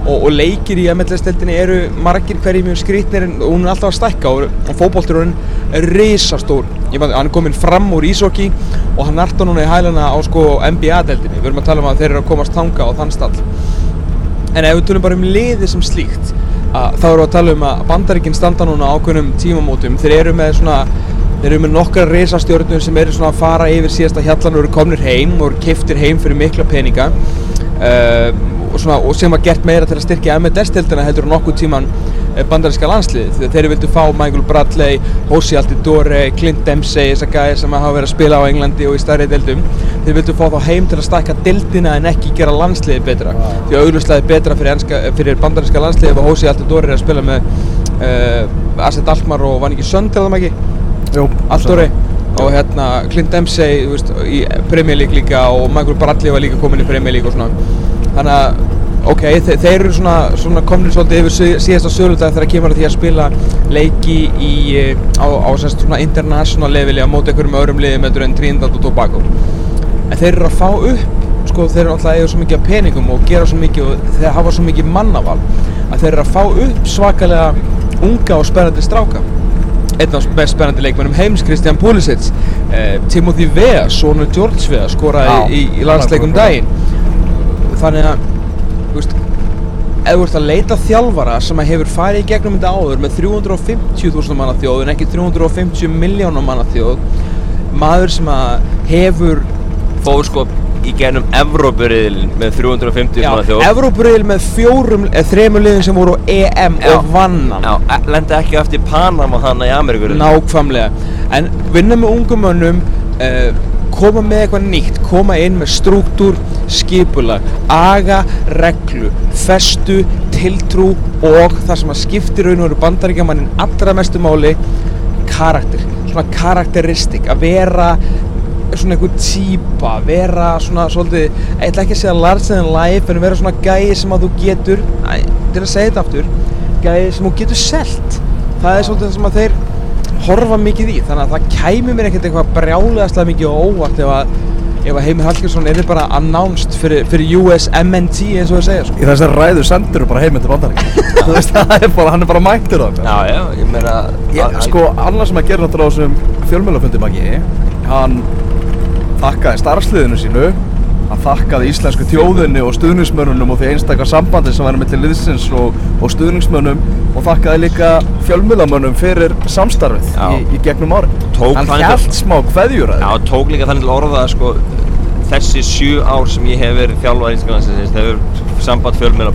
og, og leikir í MLS-deltinni eru margir hverjir mjög skrítnir en hún er alltaf að stækka og, og fótboltur er risastór. Ég maður, hann er kominn fram úr ísokki og hann narta núna í hælana á sko NBA-deltinni við erum að tala um að þeir eru að komast tanga á þann stall. En ef við tölum bara um liði sem slíkt að, þá erum við að tala um að bandaríkinn standa núna ákveðnum tímamótum. Þeir eru með svona þeir eru með nokkra reisastjórnum sem eru svona að fara yfir síðasta hjallan og eru komnir heim og eru keftir heim fyrir mikla peninga uh, og, svona, og sem var gert meira til að styrkja MLS-tildina heldur nokkuð tíman eh, bandaríska landsliðið þegar þeir vildu fá Michael Bradley, Hossi Altidore, Clint Dempsey þessar gæði sem hafa verið að spila á Englandi og í stærri deildum. Þeir vildu fá þá heim til að stækka deildina en ekki gera landsliðið betra. Því að auglustlega betra fyrir, enska, fyrir bandaríska landsliðið og Hossi Altidore er að spila með uh, Asset Alkmaar og ekki Sönd eða maður ekki? Jú, Altidore. Og hérna Clint Dempsey veist, í Premier League líka og Michael Bradley var líka komin í Premier League og svona. Þannig að ok, þe þeir eru svona, svona komnir svolítið yfir sí- síðasta söludag þegar kemur að því að spila leiki í, á, á sérst svona international leveli á móti einhverjum öðrum liðum heldur en Trinidad og Tobago. En þeir eru að fá upp sko þeir eru alltaf að eiga svo mikið peningum og gera svo mikið og þeir hafa svo mikið mannaval að þeir eru að fá upp svakalega unga og spennandi stráka. Einn af mest spennandi leikmennum heims Kristján Pulisic. Eh, Timothy Vea, sonur George Vea skoraði Já, í, í landsleikum daginn. Þannig að veist ef þú ert að leita þjálfara sem að hefur farið í gegnum þetta áður með 350.000 manna þjóð en ekki 350 miljónum manna þjóð maður sem að hefur Fór sko í gennum Evrópuriðilin með 350 manna þjóð. Evrópuriðil með fjórum, eða þremur liðin sem voru á EM Já. og vannan Já, e- lendi ekki eftir Panama hana í Ameríkur Nákvæmlega. En vinna með ungum mönnum uh, Koma með eitthvað nýtt Koma inn með struktúr, skipulag Aga, reglu Festu, tiltrú Og það sem að skiptir raun og veru bandaríkjamannin Allra mestu máli Karakter, svona karakteristik Að vera svona einhver típa vera svona svolítið ég ætla ekki að segja larger than life en vera svona gæi sem að þú getur æ, til að segja þetta aftur gæi sem þú getur selt. Það er svolítið það sem að þeir horfa mikið í þannig að það kæmi mér ekkert eitthvað brjálegastlega mikið og óvart ef að ef að Heimir Hallgrímsson er bara announced fyrir, fyrir US MNT eins og þeir segja sko. Í þessari ræðu sendur bara heim til bandaríkja Þú veist, það er bara, hann er bara mættur það Já, já, ég meina Ég, sko, annað sem að gera náttúrulega á þessum fjölmjölafundi magi Hann þakkaði starfsliðinu sínu Hann þakkaði íslensku þjóðinni og stuðningsmönnunum og því einstakar sambandi sem væri millir liðsins og, og stuðningsmönnum og þakkaði líka fjölmjölamönnum fyrir samstarfið í, í gegnum ári Hann til- smá kveðjur að Já, tók líka þannig til orða sko þessi sjö ár sem ég hef verið þjálfað í Íslandsins hefur samband problem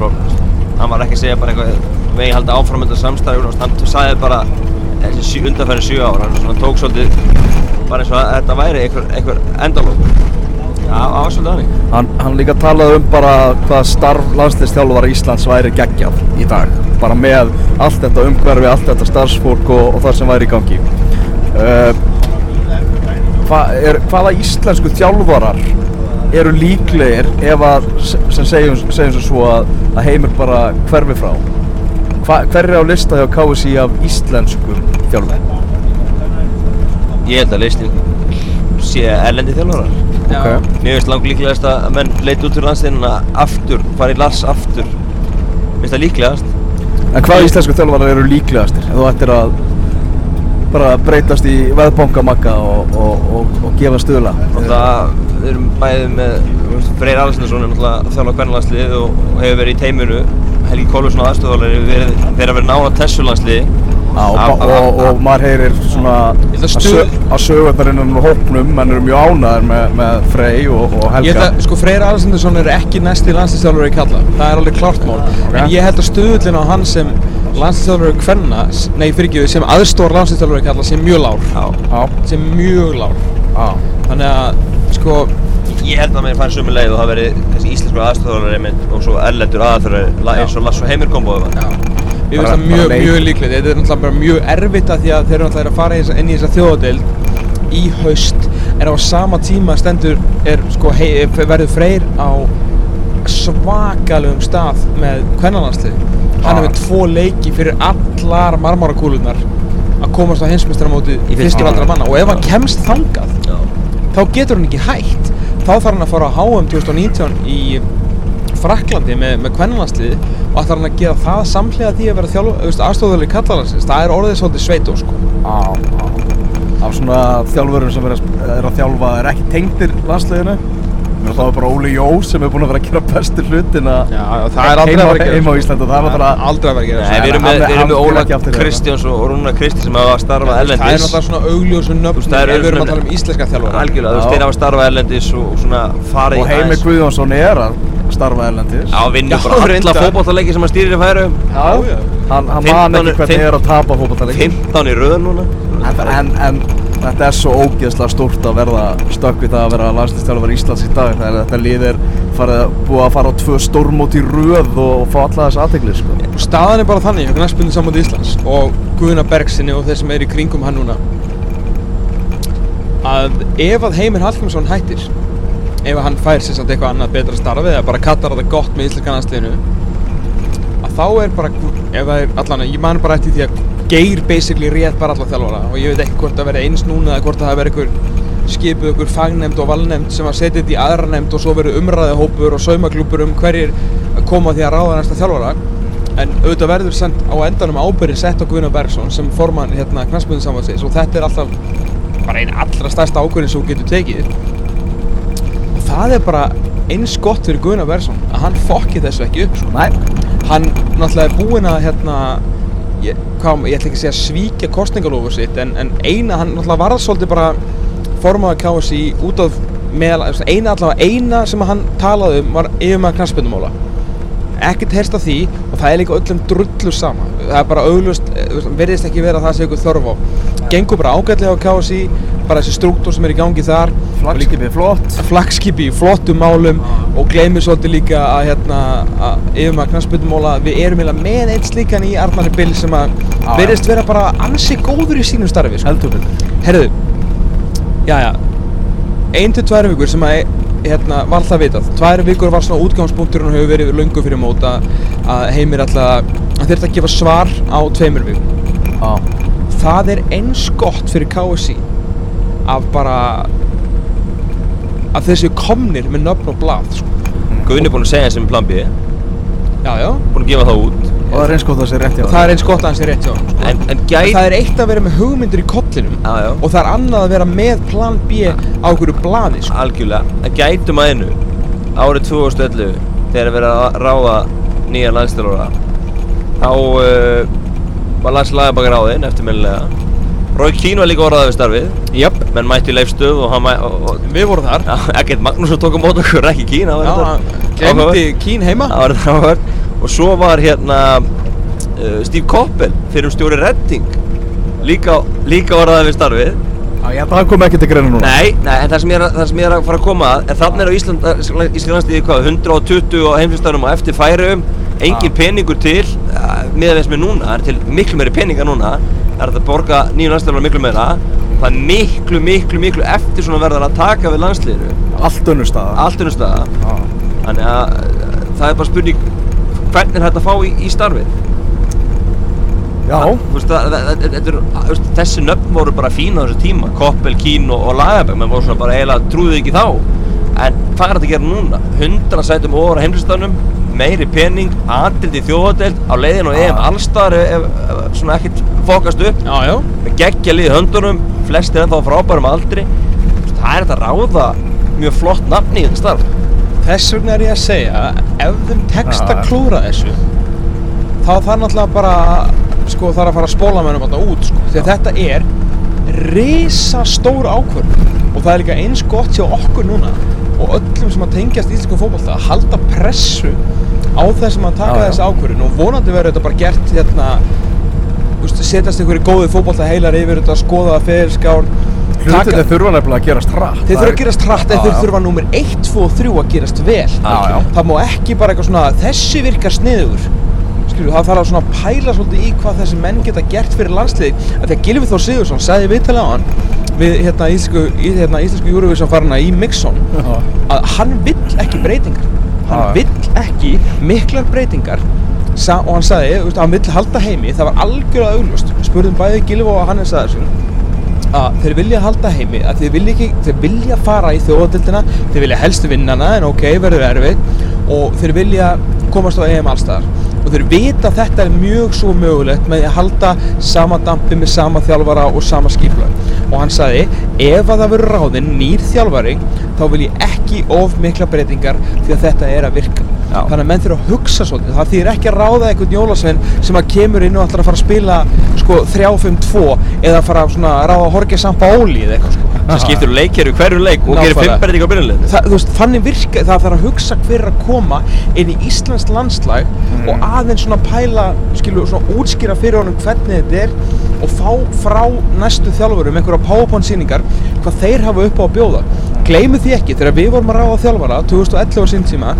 hann var ekki að segja bara eitthvað vegi halda áfram með þetta samstarfi hann sagði bara þessi sjö, undanfæri sjö ár. Hann tók svolítið bara eins og að þetta væri einhver, einhver endalók Já, það var svolítið hannig Hann, hann líka talaði um bara hvað starf landslistjálfara Íslands væri geggjað í dag bara með allt þetta umhverfi, allt þetta starfsfólk og, og það sem væri í gangi uh, hva, er, hvaða íslensku þjálfarar eru líklegir ef að sem segjum, segjum sem svo að, að heimur bara hverfi frá hva, hver er á lista hjá KSI af íslenskum þjálfarar? Ég held að listin sé erlendi þjálfarar. Mér finnst langt líklegast að menn leiti út fyrir landstinna aftur, fara í Lars aftur. Mér finnst það líklegast. En hvaða íslensku þjálfarar eru líklegastir? Ef þú ættir að bara breytast í veðbankamagga og, og, og, og gefa stuðla? Náttúrulega, við erum bæðið með Freyr Alessindarsson er náttúrulega þjálfa hvernalandslið og, hefur verið í teiminu Helgi Kolvarsson og aðstofalari verið, þeir hafa verið nána Tessulandslið Já, og, og, og maður heyrir svona held að að, stuð- sö, að sögurnar innan úr hópnum menn eru mjög ánæður með, með Frey og, og Ég Helga. Held að, sko, Freyr Alessandarsson er ekki næsti landslýstjálfur í kalla. Það er alveg klart mál. En ég held að stuðullin á hann sem landslýstjálfari kvenna, s- nei fyrir ekki sem aðstór landslýstjálfari kalla sem mjög lár. Já. Já, sem mjög lár. Já. þannig að sko Ég held að mér færi sömu leið og það veri þessi íslensku aðstofðarari einmitt og svo erlendur aðstofðarari eins og Lasso Heimir komboðu var. Ég veist það mjög, mjög líklegt, þetta er náttúrulega bara mjög erfitt að því að þeir eru náttúrulega að fara inn í þessa þjóðadeild í haust. En á sama tíma stendur er sko hei, verður Freyr á svakalegum stað með kvennalansli hann er með tvo leiki fyrir allar marmarakúlunar að komast á heimsmeistaramótið Í skipti. manna og ef hann kemst þangað Já. þá getur hann ekki hægt þá þarf hann að fara á HM 2019 í Fraklandi með, með kvennlandsliði og ætlar hann að gera það samhlega því að vera þjálf, aðstofðuleg kallalansins það er orðið svolítið sveitó sko. Já, já. Af svona þjálfurum sem er að, er að þjálfa er ekki tengdir landsliðinu. Mér það var bara Óli Jó sem er búinn að vera að gera bestu hlutina Já, það er aldrei að vera að gera heima á Íslandi og það er aldrei að vera að gera Nei, við erum hann- með, við erum með fer Óla. Kristjáns og Rúna Kristi sem hafa starfað það er erlendis. náttúrulega svona augljósu Þú nöfn við erum svona- að tala um íslenska þjálfara Algjörlega, þú veist, þeir hafa starfað erlendis og, og svona farið og Heimi Guðjónsson er að starfa erlendis Já, vinnur bara alla reyndar. fótballtaleiki sem hann stýrir í færu. Já, já. Hann, hann 15 man ekki hvernig er að tapa fótballtaleik 15 í röðun núna. en, en, en þetta er svo ógeðslega stórt að verða stökk við það að vera landslistjálfur Íslands í dag þegar þetta lið er farið, að- búið að fara á tvö stórmót í röð og fá alla þess aðtegli sko. Og staðan er bara þannig hjá Knarsbyrnu sammáti Íslands og Guðuna Bergsinni og þeir sem eru í kringum hann núna að ef að Heimir Hallgrímsson hættir ef að hann fær sér samt eitthvað annað betra starfið eða bara kattar þetta gott með íslenska landsliðinu að þá er bara ef það er allan ég man bara eftir því að Geir basically rétt bara alla þjálfara og ég veit ekki hvort það veri eins núna eða hvort það veri einhver skipuð einhver fagnemnd og valnemnd sem að setja þetta í aðra nefnd og svo verið umræðihópur og saumaklúpur um hverjir koma því að ráða næsta þjálfara. En auðvitað verður sendt á endanum ábyrðin sett á Guðna Bergson sem formann hérna knastbundin samvansins og þetta er alltaf bara einn allra stærsta ákvörðin sem þú getur tekið það er bara eins gott fyrir Guðna Bergson að hann fokki þessu ekki upp sko. Hann náttúrulega er búinn að hérna ég, hvað, ég ætla ekki að segja svíkja kostningalofur sitt en, en eina, hann náttúrulega varð svolítið bara formaður KSI út af meðal, eina allavega eina sem hann talaði um var yfirmaður knastbundumóla ekkert heyrst af því og það er líka öllum drullu sama það er bara auglust, verðist ekki vera að það sé ykkur þörf á. Gengur bara ágætlega á KSI bara þessi struktúr sem er í gangi þar. Flagskipið flott. Flagskipi flottum málum og gleymir svolítið líka að hérna að yfirmaður knastbundumóla við erum eiginlega með eitt slíkan í Arnari Bill sem að verðist vera bara ansi góður í sínum starfi sko. heldur betur. Herðu, já já, ein til tvær vikur sem að hérna, var það vitað. Tvær vikur var svona útgangspunkturinn og hefur verið löngu fyrir mót að, heimir alltaf, að þurft að gefa svar á tveimur vikum. Já, Það er eins gott fyrir KSI að bara að þeir séu komnir með nöfn og blað, sko. Guðni er búinn að segja sem plan B, Já, já. búinn að gefa það út. Og það er eins gott að það sé rétt hjá það er eins gott að hans er rétt hjá sko. En, en gæt... það er eitt að vera með hugmyndir í kollinum Já, já. og það er annað að vera með plan B á einhverju blaði, sko. Algjörlega. En gætum að einu, árið 2011, þegar verið að ráða nýja landstjálfara, þá uh, var landslagabakar ráðinn eftirminnilega. Rói Kín var líka orðað við starfið, Jöp, menn mætti leifstöð og hann mæ... Og, við vorum þar. já, ekkert Magnússon tók á mót okkur, ekki Kín, það glemdi Kín heima. Það var þetta áhört. Og svo var hérna uh, Steve Koppel fyrir stjóri Redding, líka, líka orðað við starfið. Já, ég held að hann kom ekki til greina núna. Nei, nei, en það sem, ég er, að- það sem ég er að fara að koma að er þarna er á Ísland, Íslandsliði hvað, 120 á heimslistanum og eftir færium engin peningur til með þess með núna, það er til miklu meiri peninga núna. Það er hægt að borga nýju landslið miklu meira. Það er miklu, miklu, miklu eftir svona verðar að taka við landsliðinu. Allt önnur staða. Allt unnum staða. Já. þannig að uh, það er bara spurning hvernig er að fá í, í starfið? Já, þessi nöfn voru bara fín á þessu tíma. Koppel, Kín og, og Lagerberg menn voru svona bara eiginlega trúðu ekki þá. En hvað er þetta að gera núna? 100 sætum ofar á heimlistanum meiri pening, aðdild í þjóðadeild á leiðin og EM allstar ef, ef, ef svona ekkert fókast upp. Já, já. með geggja lið höndunum flestir ennþá frábærum aldri. Það er þetta ráða mjög flott nafni í þetta starf Þess vegna er ég að segja ef þeim tekst að klúra þessu þá þarf náttúrulega bara sko þarf að fara að spóla mönnum alltaf út sko. því að þetta er risa stór ákvörð og það er líka eins gott hjá okkur núna og öllum sem að tengjast íslenskum fótbolta að halda pressu á þessum að taka þessi ákvörðun. Og vonandi verður þetta bara gert hérna setjast einhverju góði fótbolta heilar yfir þetta, skoða það ferilskár Hlutinni þurfa nefnilega að gerast hratt. Þeir þurfa að gerast hratt en þeir þurfa númer 1, 2 og 3 að gerast vel. Það má ekki bara eitthvað svona þessi virkar sniður Skilju, það þarf að svona pæla svolítið í hvað þessi menn geta gert fyrir landsliði að Gylfi Þór Sigursson sagði viðtalið á hann við hérna íslensku, í, hérna, farina í Mixon að hann vill ekki breytingar. Hann vill ekki miklar breytingar. Sa, og hann sagði, hann vill halda heimi. Það var algjörlega augljóst. Spurðum bæði Gylfi og Hannes Aðarsson að þeir vilja halda heimi að þeir vilja, ekki, þeir vilja fara í þjóðadildina þeir vilja helst vinna hana en ok, verður erfitt og þeir vilja komast á EM allstaðar og þeir vita að þetta er mjög svo mögulegt með að halda sama dampi með sama þjálfara og sama skiplag og hann sagði, ef að það verður ráðinn nýr þjálfari þá vil ég ekki of mikla breytingar því að þetta er að virka Já. þannig að menn þurfa að hugsa svolítið. Það þýðir ekki að ráða einhvern jólasvein sem að kemur inn og ætlar að fara að spila sko 3-5-2 eða að fara svona að ráða að horgja sampa óli eða eitthvað sko. Sem skiptir leikir í hverju leik og gerir Nákvæmlega. fimm breyting á byrjunleginu það, þú veist, þannig virka, það þarf að hugsa hver er að koma inn í Íslands landslag og aðeins svona pæla, skilu, svona útskýra fyrir honum hvernig þetta er og fá frá næstu þjálfurum einhverja PowerPoint sýningar hvað þeir hafa upp á að bjóða. Gleymu því ekki, þegar við vorum að ráða þjálfara 2011 á sín tíma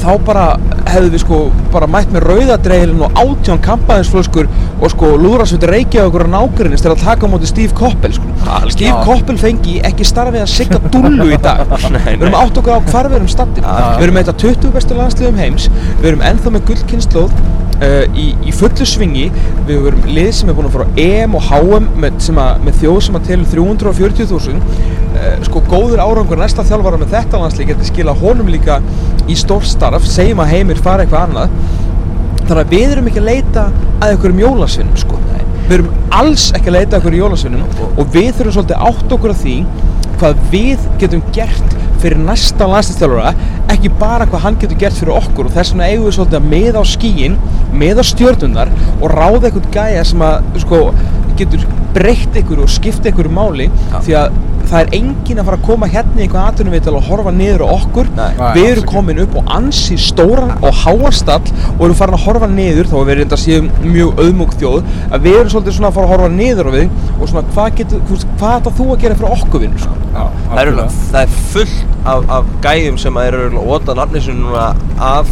þá bara hefðu við sko bara mætt með rauðadreilin og átján kampaðinsflöskur og sko lúðrasvöldi reykja okkur á nákvæmnis til að taka á móti Steve Koppel sko. Steve Koppel fengi ekki starfið að sigga dullu í dag. Nei, við erum nei. átt okkur á hvar við erum stattir við erum með þetta 20 bestu landsliðum heims. Við erum ennþá með gullkynnslóð uh, í, í fullu svingi við erum lið sem er búin að fara á EM og HM með, að, með þjóð sem að telur 340.000 uh, sko góður árangur næsta þjálfara með þetta landslið getur skila honum líka í stórt starf segjum að heimir fara eitthvað annað þannig að við erum ekki að leita að einhverjum jólasvinnum sko. við erum alls ekki að leita að einhverjum jólasvinnum og við þurfum svolítið átt okkur á því hvað við getum gert fyrir næsta landslýstjálfara ekki bara hvað hann getur gert fyrir okkur og þess vegna eigum við svolítið að miða á skíin miða á stjörnunar og ráða einhvern gæja sem að sko, getur breytt ykkur og skipt ykkur máli því að það er enginn að fara að koma hérna í einhvern atvinnuvital og horfa niður á okkur Nei. Við erum komin upp á ansi stóran og háan stall og erum farin að horfa niður þá að við reynda að séum mjög auðmúk þjóð að við erum svolítið svona að fara að horfa niður á við og svona hvað getur, hvað ætla þú að gera fyrir okkur vinnur sko? Já, það er, það er fullt af, af gæjum sem að eru að óta nafni sem núna af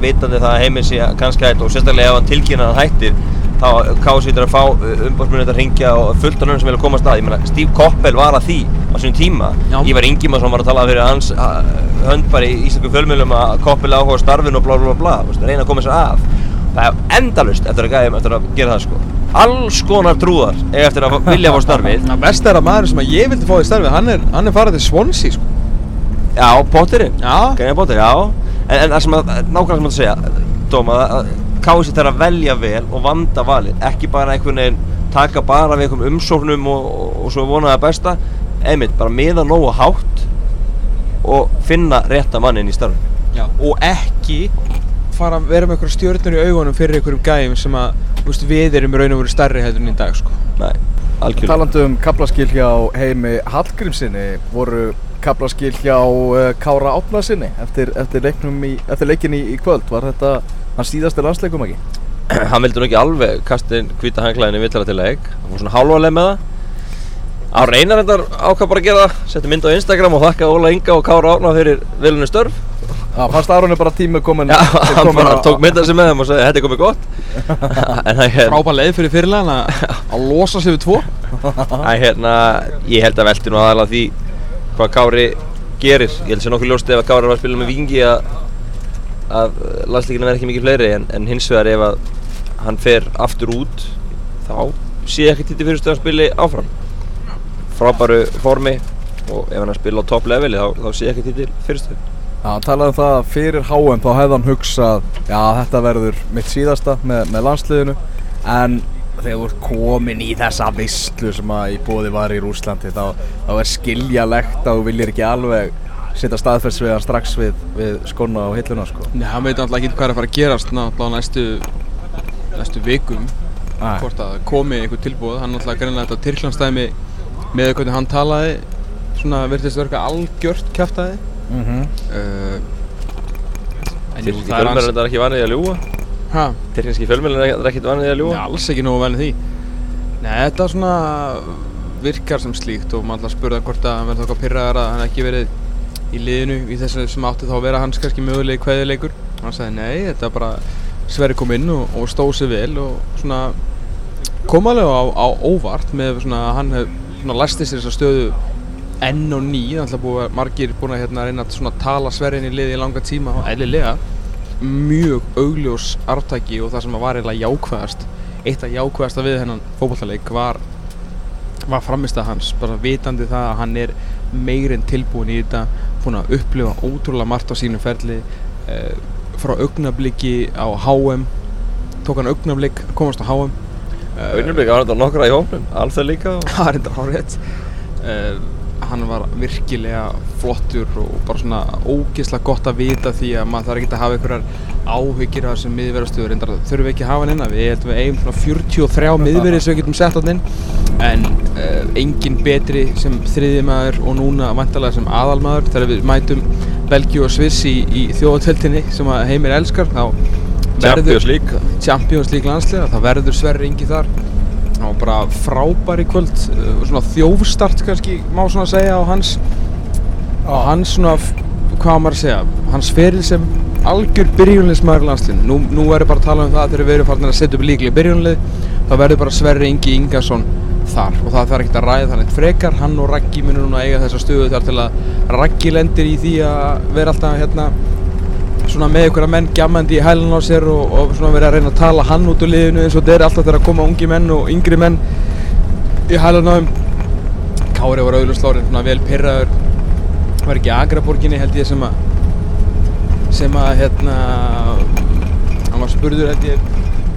vitandi það að heimið sé kannski hætt og sérstaklega ef hann tilkynna að hann hættir þá kásvítur að fá umbásmunni að ringja og fullt af nönnum sem vilja koma að. Ég meina Steve Koppel var að því á sínum tíma. Já. Ívar Ingimarsson var að tala fyrir hans uh, hönd bara í íslensku fjölmjölum að Koppel áhuga á starfinu og blá blá blá reyna að koma sér að. Það er endalust eftir að gæjum eftir að gera það sko. Alls konar trúðar eftir að vilja fá starfið. Það best er að maður sem að ég vildi fá í starfi hann er, hann er farið til Swansea sko. Já, Potterinn. Já. Gæja Potter, já. En, en það sem að, nákvæmlega sem að segja Dóma, að Kási þarf að velja vel og vanda valið Ekki bara einhvern veginn taka bara við einhverjum umsóknum og, og, og svo vona það besta Einmitt, bara miða nógu hátt Og finna rétta mannin í starfinu Já. og ekki fara að vera með einhverja stjörnur í augunum fyrir einhverjum gæjum sem að þú veist, við erum í raun og veru stærri heldur en í dag sko. Nei, algjörlega Talandi um kaplaskil hjá heimi Hallgrímsinni voru kaplaskil hjá uh, Kára Átnarsinni eftir, eftir, leiknum í, eftir leikin í, í kvöld var þetta hans síðasti landsleikum ekki? Hann vildi nú ekki alveg kasta inn hvita hanglaðin í villara til leik. Hann var svona hálfaleg með það. Á reynar þetta ákvað bara að gera það. Setti mynd á Instagram og þakka Óla Inga og Kára Átna fyrir vilunni störf. Já, fannst Aronni bara tími komin Já, hann komin bara tók mynda sig með þeim og sagði þetta er komið gott. En það er frábær leið fyrir fyrirlegan að, að losa sig við tvo. Það er hérna, ég held að velti nú aðalega því hvað Kári gerir. Ég held að sé nokkuð ljóst ef að Kári var að spila með Vingi að, að landslíkinu verði ekki mikið fleiri en, en hins vegar ef að hann fer aftur út þá sé ekki til fyrirstöðan spili áfram. Frábæru formi og ef hann spila á topp leveli þá, þá sé ekki til fyrirstöðan Já, hann talaði um það að fyrir HM þá hefði hann hugsað Já, þetta verður mitt síðasta með, með landsliðinu. En þegar ert komin í þessa visslu sem að í bóði var í Rúslandi þá, þá er skiljalegt að þú viljir ekki alveg setja hann strax við, við skona og hilluna sko. Nei, hann veit náttúrulega ekki hvað er að fara að gerast náttúrulega næstu, næstu vikum Nei. hvort að komi einhver tilbúð hann náttúrulega greinlega þetta Tyrklandstæmi með hvernig hann talaði svona virtist verka algjört kjaftaði mm uh, En jú, Tyrkneski það er ekki vanið að ljúa Ha? Tyrkneski fjölmjölinn er ekkert vanið að Nei, ljúa alls ekki nógu í því Nei, þetta er svona virkar sem slíkt og maður alltaf spurða hvort að hann þá eitthvað pyrraðar að hann ekki verið í liðinu í þessu sem átti þá að vera hans kannski mögulegi kveðileikur hann sagði nei, þetta er bara Sverri kom inn og, og stóð sér vel og svona kom alveg á, á óvart með svona að hann hef svona læsti sér þessa stöðu enn og ný, er alltaf búið að margir búin að hérna reyna að svona tala Sverri inn í liði í langa tíma og eðlilega. Mjög augljós arftæki og það sem var eiginlega jákvæðast eitt af jákvæðasta við hennan fótballtaleik var var framist að hans, bara vitandi það að hann er meirinn tilbúin í þetta búin að upplifa ótrúlega margt á sínum ferli eh, frá augnabliki á HM tók hann augnablik komast á HM Eh, Augnumleika var þetta nokkra í hófnum Alþjóð líka það er enda hárétt uh, hann var virkilega flottur og bara svona ógeðslega gott að vita því að maður þarf ekki að hafa einhverjar áhyggjur af þessum miðverðastöður reyndar þurfum við ekki að hafa hann innan við heldum við eigum svona 43 miðverði sem við getum sett hann inn. En uh, engin betri sem þriði maður og núna vantarlega sem aðalmaður. Þegar við mætum Belgíu og Sviss í, í þjóðatöltinni sem að heimir elskar þá Champions League. Champions League landsliða, það verður Sverri Ingi þar. Hann var bara frábær í kvöld uh, svona þjófstart kannski má svona segja á hans á hans svona, hvað á maður að segja hans feril sem algjör byrjunleismæður í landsliðinu, nú, nú er bara að tala um það þegar við erum farin að setja upp líklega byrjunlið þá verður bara Sverri Ingi Ingason þar. Og það þarf ekkert að ræða þannig frekar. Hann og Raggi munur núna eiga þessa stöðu þar til að Raggi lendir í því að vera alltaf hérna svona með ykkur að menn gjamandi í hælan á sér og, og svona verið að reyna að tala hann út úr liðinu eins og er alltaf þegar að koma ungi menn og yngri menn í hælan á þeim Kári var auðvitað slórið svona vel pyrraður var ekki Agraborginni held ég sem að sem að hérna hann var spurður held ég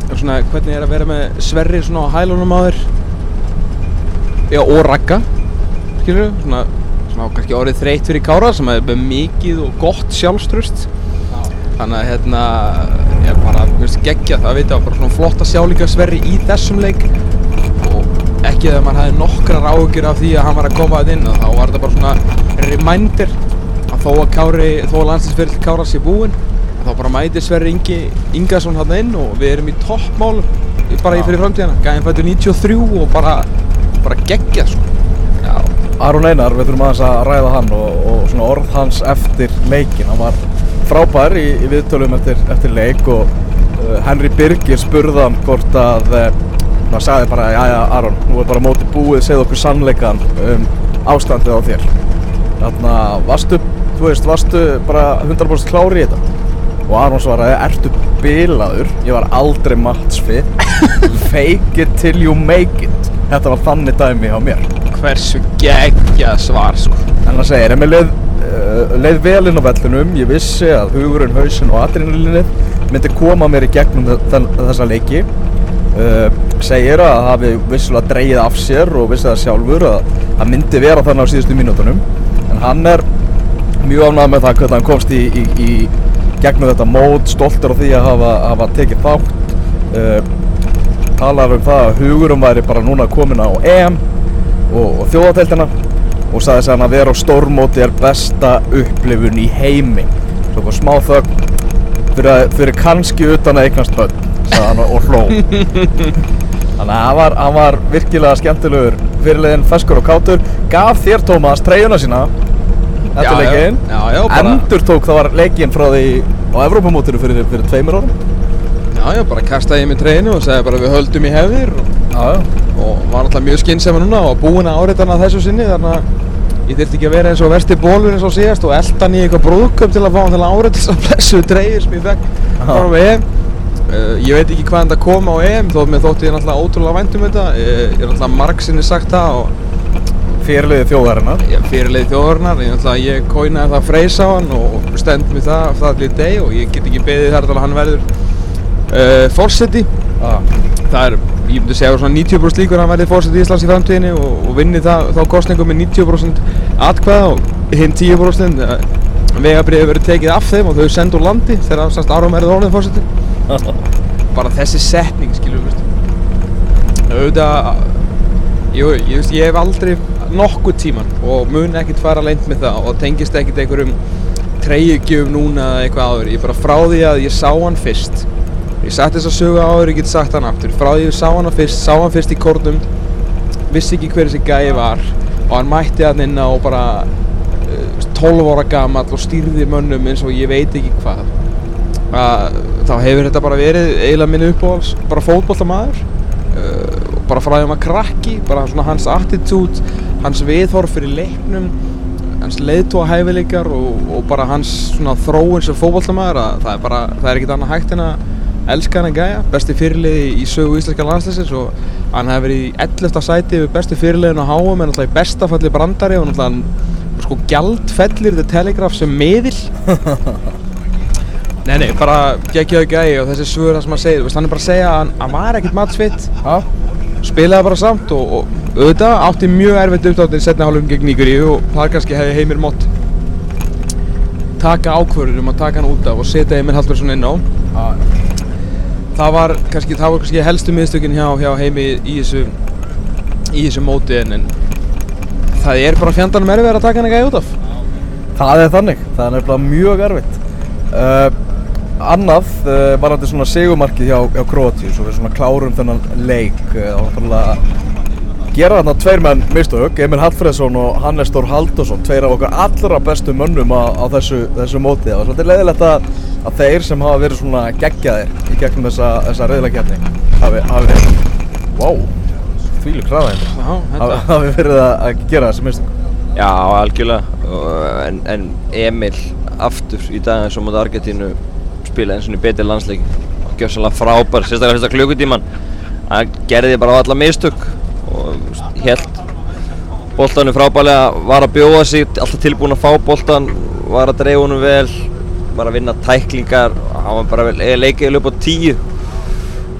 um svona hvernig er að vera með Sverri svona á hælunum á þér? Já og Ragga skilur svona svona á kannski orðið þreytt fyrir Kára sem er mikið og gott sjálfströst þannig að hérna ég bara, mér finnst geggja það að vita bara svona flott að sjá líka Sverri í þessum leik. Og ekki þegar maður hafði nokkrar áhugir af því að hann var að koma þetta inn og þá var þetta bara svona reminder að þó að Kári, þó að landsinsferill Kára sé búinn þá bara mætir Sverri Ingi Ingason hann inn og við erum í toppmál bara í fyrir framtíðana, gæðin fættur 93 og bara, bara geggja sko. Aron Einar, við þurfum aðeins að ræða hann og, og svona orð hans eftir leikin hann var frábær í, í viðtölum eftir, eftir leik og uh, Henry Birgir spurði hann hvort að uh, hann sagði bara, já já Aron nú er bara móti búið, segð okkur sannleikan um ástandið á þér. Þannig að varstu, þú veist, varstu bara 100% klári í þetta og Aron svaraði, ertu bilaður ég var aldrei matsfið fake it till you make it þetta var þannig dæmi á mér hversu geggja svar sko. En það segir, en mér leið, uh, leið vel inn á vellinum, ég vissi að hugurinn, hausinn og adrenalinnið myndi koma mér í gegnum þessa leiki. Uh, segir að það hafi vissulega dreigið af sér og vissi það sjálfur að það myndi vera þannig á síðustu mínútonum. En hann er mjög ánægð með það hvernig hann komst í, í, í gegnum þetta mót, stoltur á því að hafa, hafa tekið þátt. Uh, talar um það að hugurum væri bara núna komin á EM og, og þjóðateldina og sagði hann að vera á stórmóti er besta upplifun í heimi. Svo kom smá þögn fyrir, fyrir kannski utan að eignast börn sagði hann og, hló. Þannig að hann var, hann var virkilega skemmtilegur fyrirlegin feskur og kátur. Gaf þér Tómas treyjuna sína eftir leikin endur tók það var leikin frá því á Evrópamótinu fyrir, fyrir tveimur árum. Já, já, bara kastaði ég mig treynu og sagði bara við höldum í hefðir. Og, og var alltaf mjög skinnsema núna og búinn að áreita hana þessu sinni þannig að ég þurfti ekki að vera eins og versti bólur eins og síðast og elda hann í eitthvað brúðköp til að fá hann til að áreita þess að blessu treyjur sem ég fekk frá EM. Uh, ég veit ekki hvaðan það kom á EM þó mér þótti ég náttúrulega ótrúlega vænt um þetta. Uh, ég er náttúrulega margsinni sagt það og fyrirliði þjóðarinnar. Ég fyrirleið þjóðurnar, ég, ég kóinaði það freys á hann og stend með það af það allir deg og ég get ekki beðið þar til að hann verður uh, fórseti ah. það er, ég myndi segja svona 90% líkur að hann verði fórseti í Íslands í framtíðinni og, og vinni það, þá kostningum með 90% atkvæða og hinn 10% uh, vegabriði verið tekið af þeim og þau sendt úr landi þegar semst Aron verður orðið fórseti bara þessi setning við auðvitað jú, ég, ég hef aldrei nokkuð tíman og mun ekkert fara leint með það og tengist ekkert einhverjum treyjugjöf núna eða eitthvað áður, ég bara frá því að ég sá hann fyrst ég sagt þess að sögu áður, ég get sagt hann aftur. Frá því að ég sá hann fyrst, sá hann fyrst í kórnum vissi ekki hver þessi gæi var og hann mætti hann inn á bara uh, 12 ára gamall og stýrði mönnum eins og ég veit ekki hvað. Að, þá hefur þetta bara verið eiginlega minni uppáhalds bara fótboltamaður uh, og bara frá því að krakki bara hans attitude hans viðhorf fyrir leiknum hans leiðtóa hæfileikar og, og bara hans svona þróun sem fótboltamaður að það er bara, það er ekkert annað hægt en að elska hann að gæja, besti fyrirliði í sögu íslenska landslæsins og hann hefði verið í 11. sæti við bestu fyrirliðin á HM en náttúrulega í bestafalli brandari og náttúrulega sko gjaldfellir The Telegraph sem miðil Nei, nei, bara geggjaðu gæi og þessi svör það sem hann segir, hann er bara að segja að hann, var ekkert matsvitt spilaði bara samt og, og auðvitað átti mjög erfitt uppdáttin í setna hálfum gegn Nígeríu og það kannski hefði heimir mótt taka ákvörður um að taka hann út af og setja Emil Halldórsson inn á. Já, það var kannski, það var kannski helstu miðstökin hjá, hjá heimi í þessu í þessu móti en, en það er bara fjandanum erfið að taka hann ekki út af. Það er þannig, það er nefnilega mjög erfitt. Uh, Annað, uh, var þetta svona segumarkið hjá, hjá Kroatíu, svo við svona klárum þennan leik uh, og náttúrulega gera þarna tveir menn mistök, Emil Hallfreðsson og Hannes Þór Halldórsson, tveir af okkar allra bestu mönnum á, á þessu, þessu móti. Það var svolítið leiðilegt að, að þeir sem hafa verið svona geggjaðir í gegnum þessa, þessa reyðlakefni hafi, hafi, wow, þvílu kraðaðið, Já, hafi, verið að, að gera þessi mistök. Já, algjörlega en, en Emil aftur í dag eins og mútið Argentínu spila eins og í betri landsleik og gjössalega frábær, sérstaklega fyrsta klukkutíman hann gerði bara alla mistök og held boltanum frábærlega, var að bjóða sig alltaf tilbúin að fá boltan var að dreifa honum vel var að vinna tæklingar hann var bara vel, leikið upp á tíu.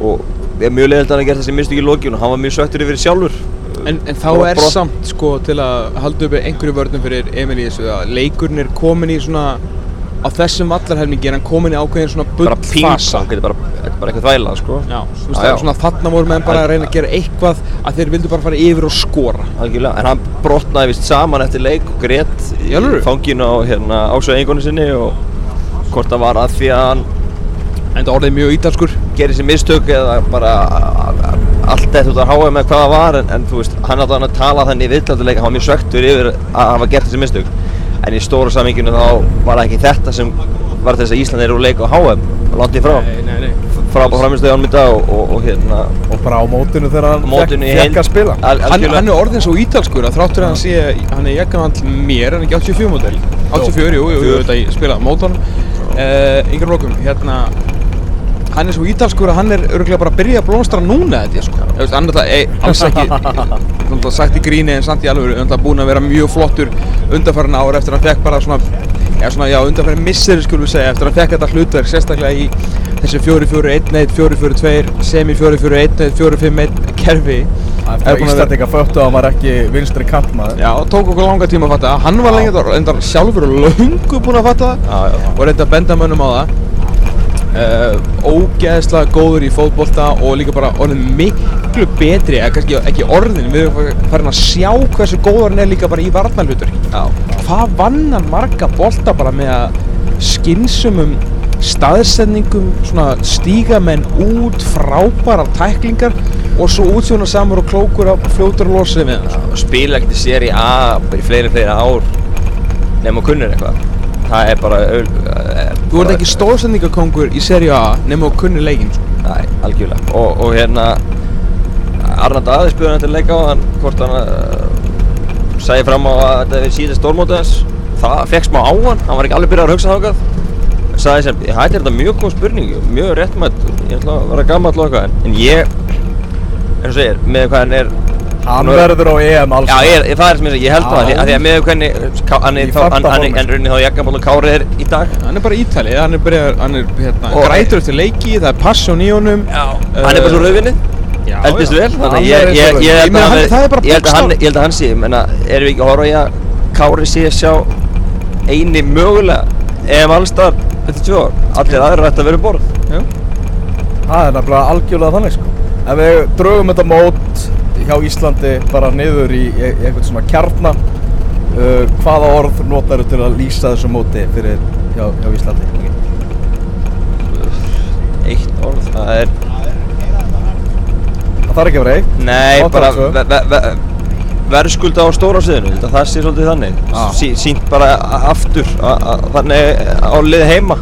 Og er mjög leiðilt að hann gera þessi mistök í og hann var mjög söktur yfir sjálfur. En, en þá er brott- samt sko til að halda uppi einhverju vörnum fyrir Emil í þessu að leikurinn er komin í svona á þessum vallarhelmingi er hann komin í ákveðin svona bara bullfasa bara, er bara eitthvað þvæla sko. Já, þú veist Já, já. svona þarna voru menn bara að reyna að gera eitthvað að þeir vildu bara fara yfir og skora. Algjörlega, en hann brotnaði vist saman eftir leik og grét í fanginu á hérna, ásöðu sinni og hvort það var að því að hann En það orðið mjög ítalskur. gerir sér mistök eða bara allt eftir út að háa með hvað það var en, en þú veist, hann átti hann að tala þannig í viðtalduleika, hann var mjög söktur yfir að hafa gert þessi mistök en í stóra saminginu þá var það ekki þetta sem var þess að Ísland er úr leik á HM langt í frá, nei, nei frábár framistöði ánum í dag og, og, og hérna Og bara á mótinu þegar hann fekk heild. að spila. Al, hann, algjörlega. hann er orðin svo ítalskur að þráttur að hann sé hann er jakkan mér, hann er ekki 84 mótel 84, jú, jú, jú, þetta ég spila mótan uh, yngur lokum, hérna hann er svo ítalskur að hann er örgulega bara að byrja að blómstra núna þetta sko. Þú veist, hann er alltaf, ei, alls ekki náttúrulega sagt í gríni en samt í alveg hann er búin að vera mjög flottur undanfærin ára eftir að hann fekk bara svona Já, svona, já, undanfæri misseri skulum við segja eftir að hann fekk þetta hlutverk sérstaklega í þessi 4-4-1-1, 4-4-2, semi 4-4-1-1, 4-5-1 kerfi Eftir Er að búin að vera- Íslandinga föttu að hann var ekki vinstri kantmaður. Já, tók okkur langa tíma að fatta það. Hann var lengi reyndar sjálfur og löngu búinn að fatta það Já, já, já. og reynda að benda mönnum á það. Uh, ógeðslega góður í fótbolta og líka bara orðin miklu betri, eða kannski ekki orðin, við erum farin að sjá hversu góður hann er líka bara í varnarhlutur. Já. Hvað vann hann marga bolta bara með að skynsumum staðsendingum, svona stíga menn út, frábærar tæklingar og svo útsjóna samur og klókur á fljótur og losið við hann. og spila ekkert í séri A bara í fleiri fleiri ár nema þú kunnir eitthvað það er bara Þú ert ekki stóðsendingakongur í seri A nema þú kunnir leikinn sko. Nei, algjörlega. Og, og hérna Arnald aðeins spurði hann til leika á hann hvort hann uh, sagði fram á að þetta hefði síðast stórmótið hans. Það fekk smá á hann, hann var ekki alveg byrjað að hugsa þákað sagði sem, þetta er þetta mjög góð spurning mjög réttmætt, ég ætla að vera gammal og eitthvað. En, en ég eins og segir, með hvað hann er Hann er- verður á EM alls. Já, ég, ég, það er sem ég segi, ég held Já. það, af því- að með hvernig, hann er Í þá, hann, fanta hann, formi. hann raunin þá jakkamál og Kári er í dag. Hann er bara ítali, hann er, byrjað, hann er hérna, Og- grætur eftir leiki, það er passion í honum Já. Hann er bara svo rauðvinnið, Já, eldist já. vel, þannig ég, held að hann- bara ég held að hann, bókstaf- ég held að hann sé, menna, erum við ekki að horfa í að Kári sé að sjá eini mögulega, ef allstar, þetta er ár, allir aðrir ætti að vera um borð. Já. Það er nefnilega algjörlega þannig sko. Ef við draugum þetta mót hjá Íslandi bara niður í, í, í einhvern svona kjarna uh, hvaða orð notar til að lýsa þessu móti fyrir hjá, hjá Íslandi? Eitt orð, það er Það þarf ekki að vera eitt. Nei, Átta bara ve ve ve verðskulda á stóra sviðinu, það sé svolítið þannig Já. sí, Sýnt bara aftur a- a- þannig á lið heima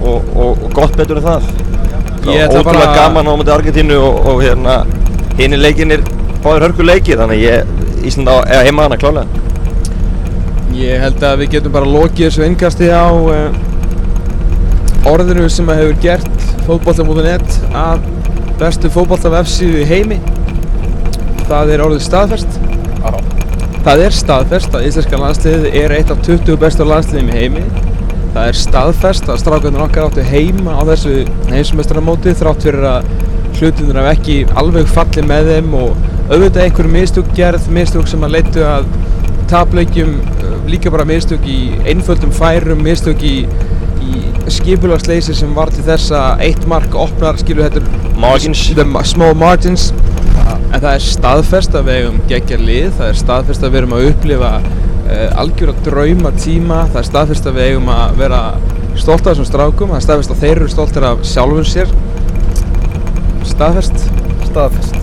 og, og, og gott betur en það Ég ætla Ótrúlega bara- gaman á mútið Argentínu og, og hérna hinni leikinir báðir hörku leiki þannig að ég, Ísland á eða heima hana klálega Ég held að við getum bara lokið þessu innkasti á uh, orðinu sem að hefur gert fótbolta.net að bestu fótbolta vefsíðu í heimi. Það er orðið staðfest. Já. það er staðfest að íslenska landsliðið er eitt af 20 bestu landsliðum í heimi. Það er staðfest að strákarnir okkar áttu heima á þessu heimsmeistaramóti þrátt fyrir að hlutinir hafa ekki alveg fallið með þeim og auðvitað einhverjum mistök gerð, mistök sem að leittu að tapleikjum, uh, líka bara mistök í einföldum færum, mistök í, í skipulagsleysi sem var til þess að eitt mark opnar, skilur þetta er Margins. en það er staðfest að við eigum geggja lið, það er staðfest að við erum að upplifa uh, algjör að drauma tíma, það er staðfest að við eigum að vera stolt af þessum strákum, það er staðfest að þeir eru stoltir af sjálfum sér staðfest Staðfest.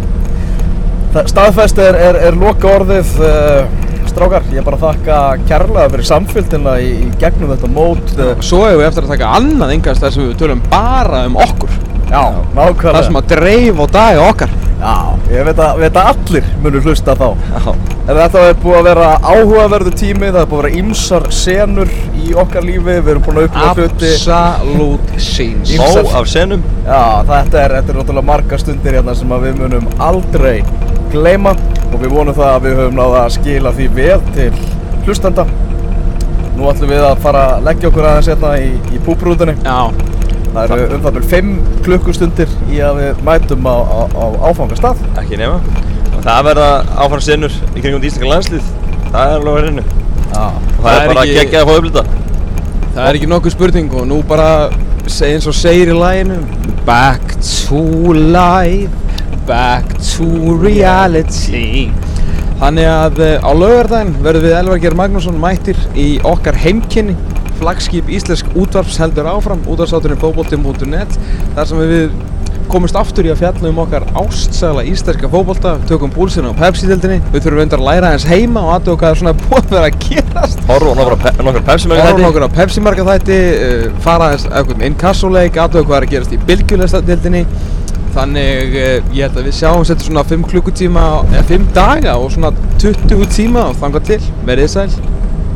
Það, staðfest er, er, er loka orðið uh, strákar. Ég er bara að þakka kærlega fyrir samfélgina í, í gegnum þetta mót. Uh, Svo hefur við eftir að taka annað yngast þar sem við tölum bara um okkur já, nákvæmlega. Það sem að dreif og daga okkar Já, ég veit að, veit að allir munur hlusta þá. Já. En þetta er búið að vera áhugaverðu tími, það er búið að vera ýmsar senur í okkar lífi, við erum búin að upplifa hluti. Absolute scenes Í- Ó af senum Já, þetta er, þetta er náttúrulega margar stundir hérna sem að við munum aldrei gleyma og við vonum það að við höfum náða að skila því vel til hlustanda. Nú ætlum við að fara að leggja okkur aðeins hérna í, í púprúðunni. Já, Það eru um það byrjum 5 klukkustundir í að við mætum á, á, á áfangastað. ekki nema. Og það verða áfram senur í kringum íslenska landslið það er alveg að Já. og það, Það er bara ekki- ekki... geggjað að fá upplita það er ekki nokkuð spurning og nú bara eins og segir í læginu Back to life, back to reality. Þannig að eh, á laugardaginn verðum við Elvar Geir Magnússon mættir í okkar heimkynni flagskip Íslensk útvarps heldur áfram útvarpsátturinn fótbolti.net þar sem við komumst aftur í að fjalla um okkar ástsæla íslenska fótbolta tökum búlsina á Pepsi-dildinni við þurfum reyndar að læra aðeins heima og aðtöku hvað er svona búið að vera að gerast. Horfum okkur á Pepsi marka þætti, uh, fara aðeins eitthvað innkassuleik, aðtöku hvað er að gerast í bylgjulestadildinni Þannig uh, ég held að við sjáum setja svona 5 klukkutíma, eða 5 daga og svona 20 tíma og þangað til, verið sæl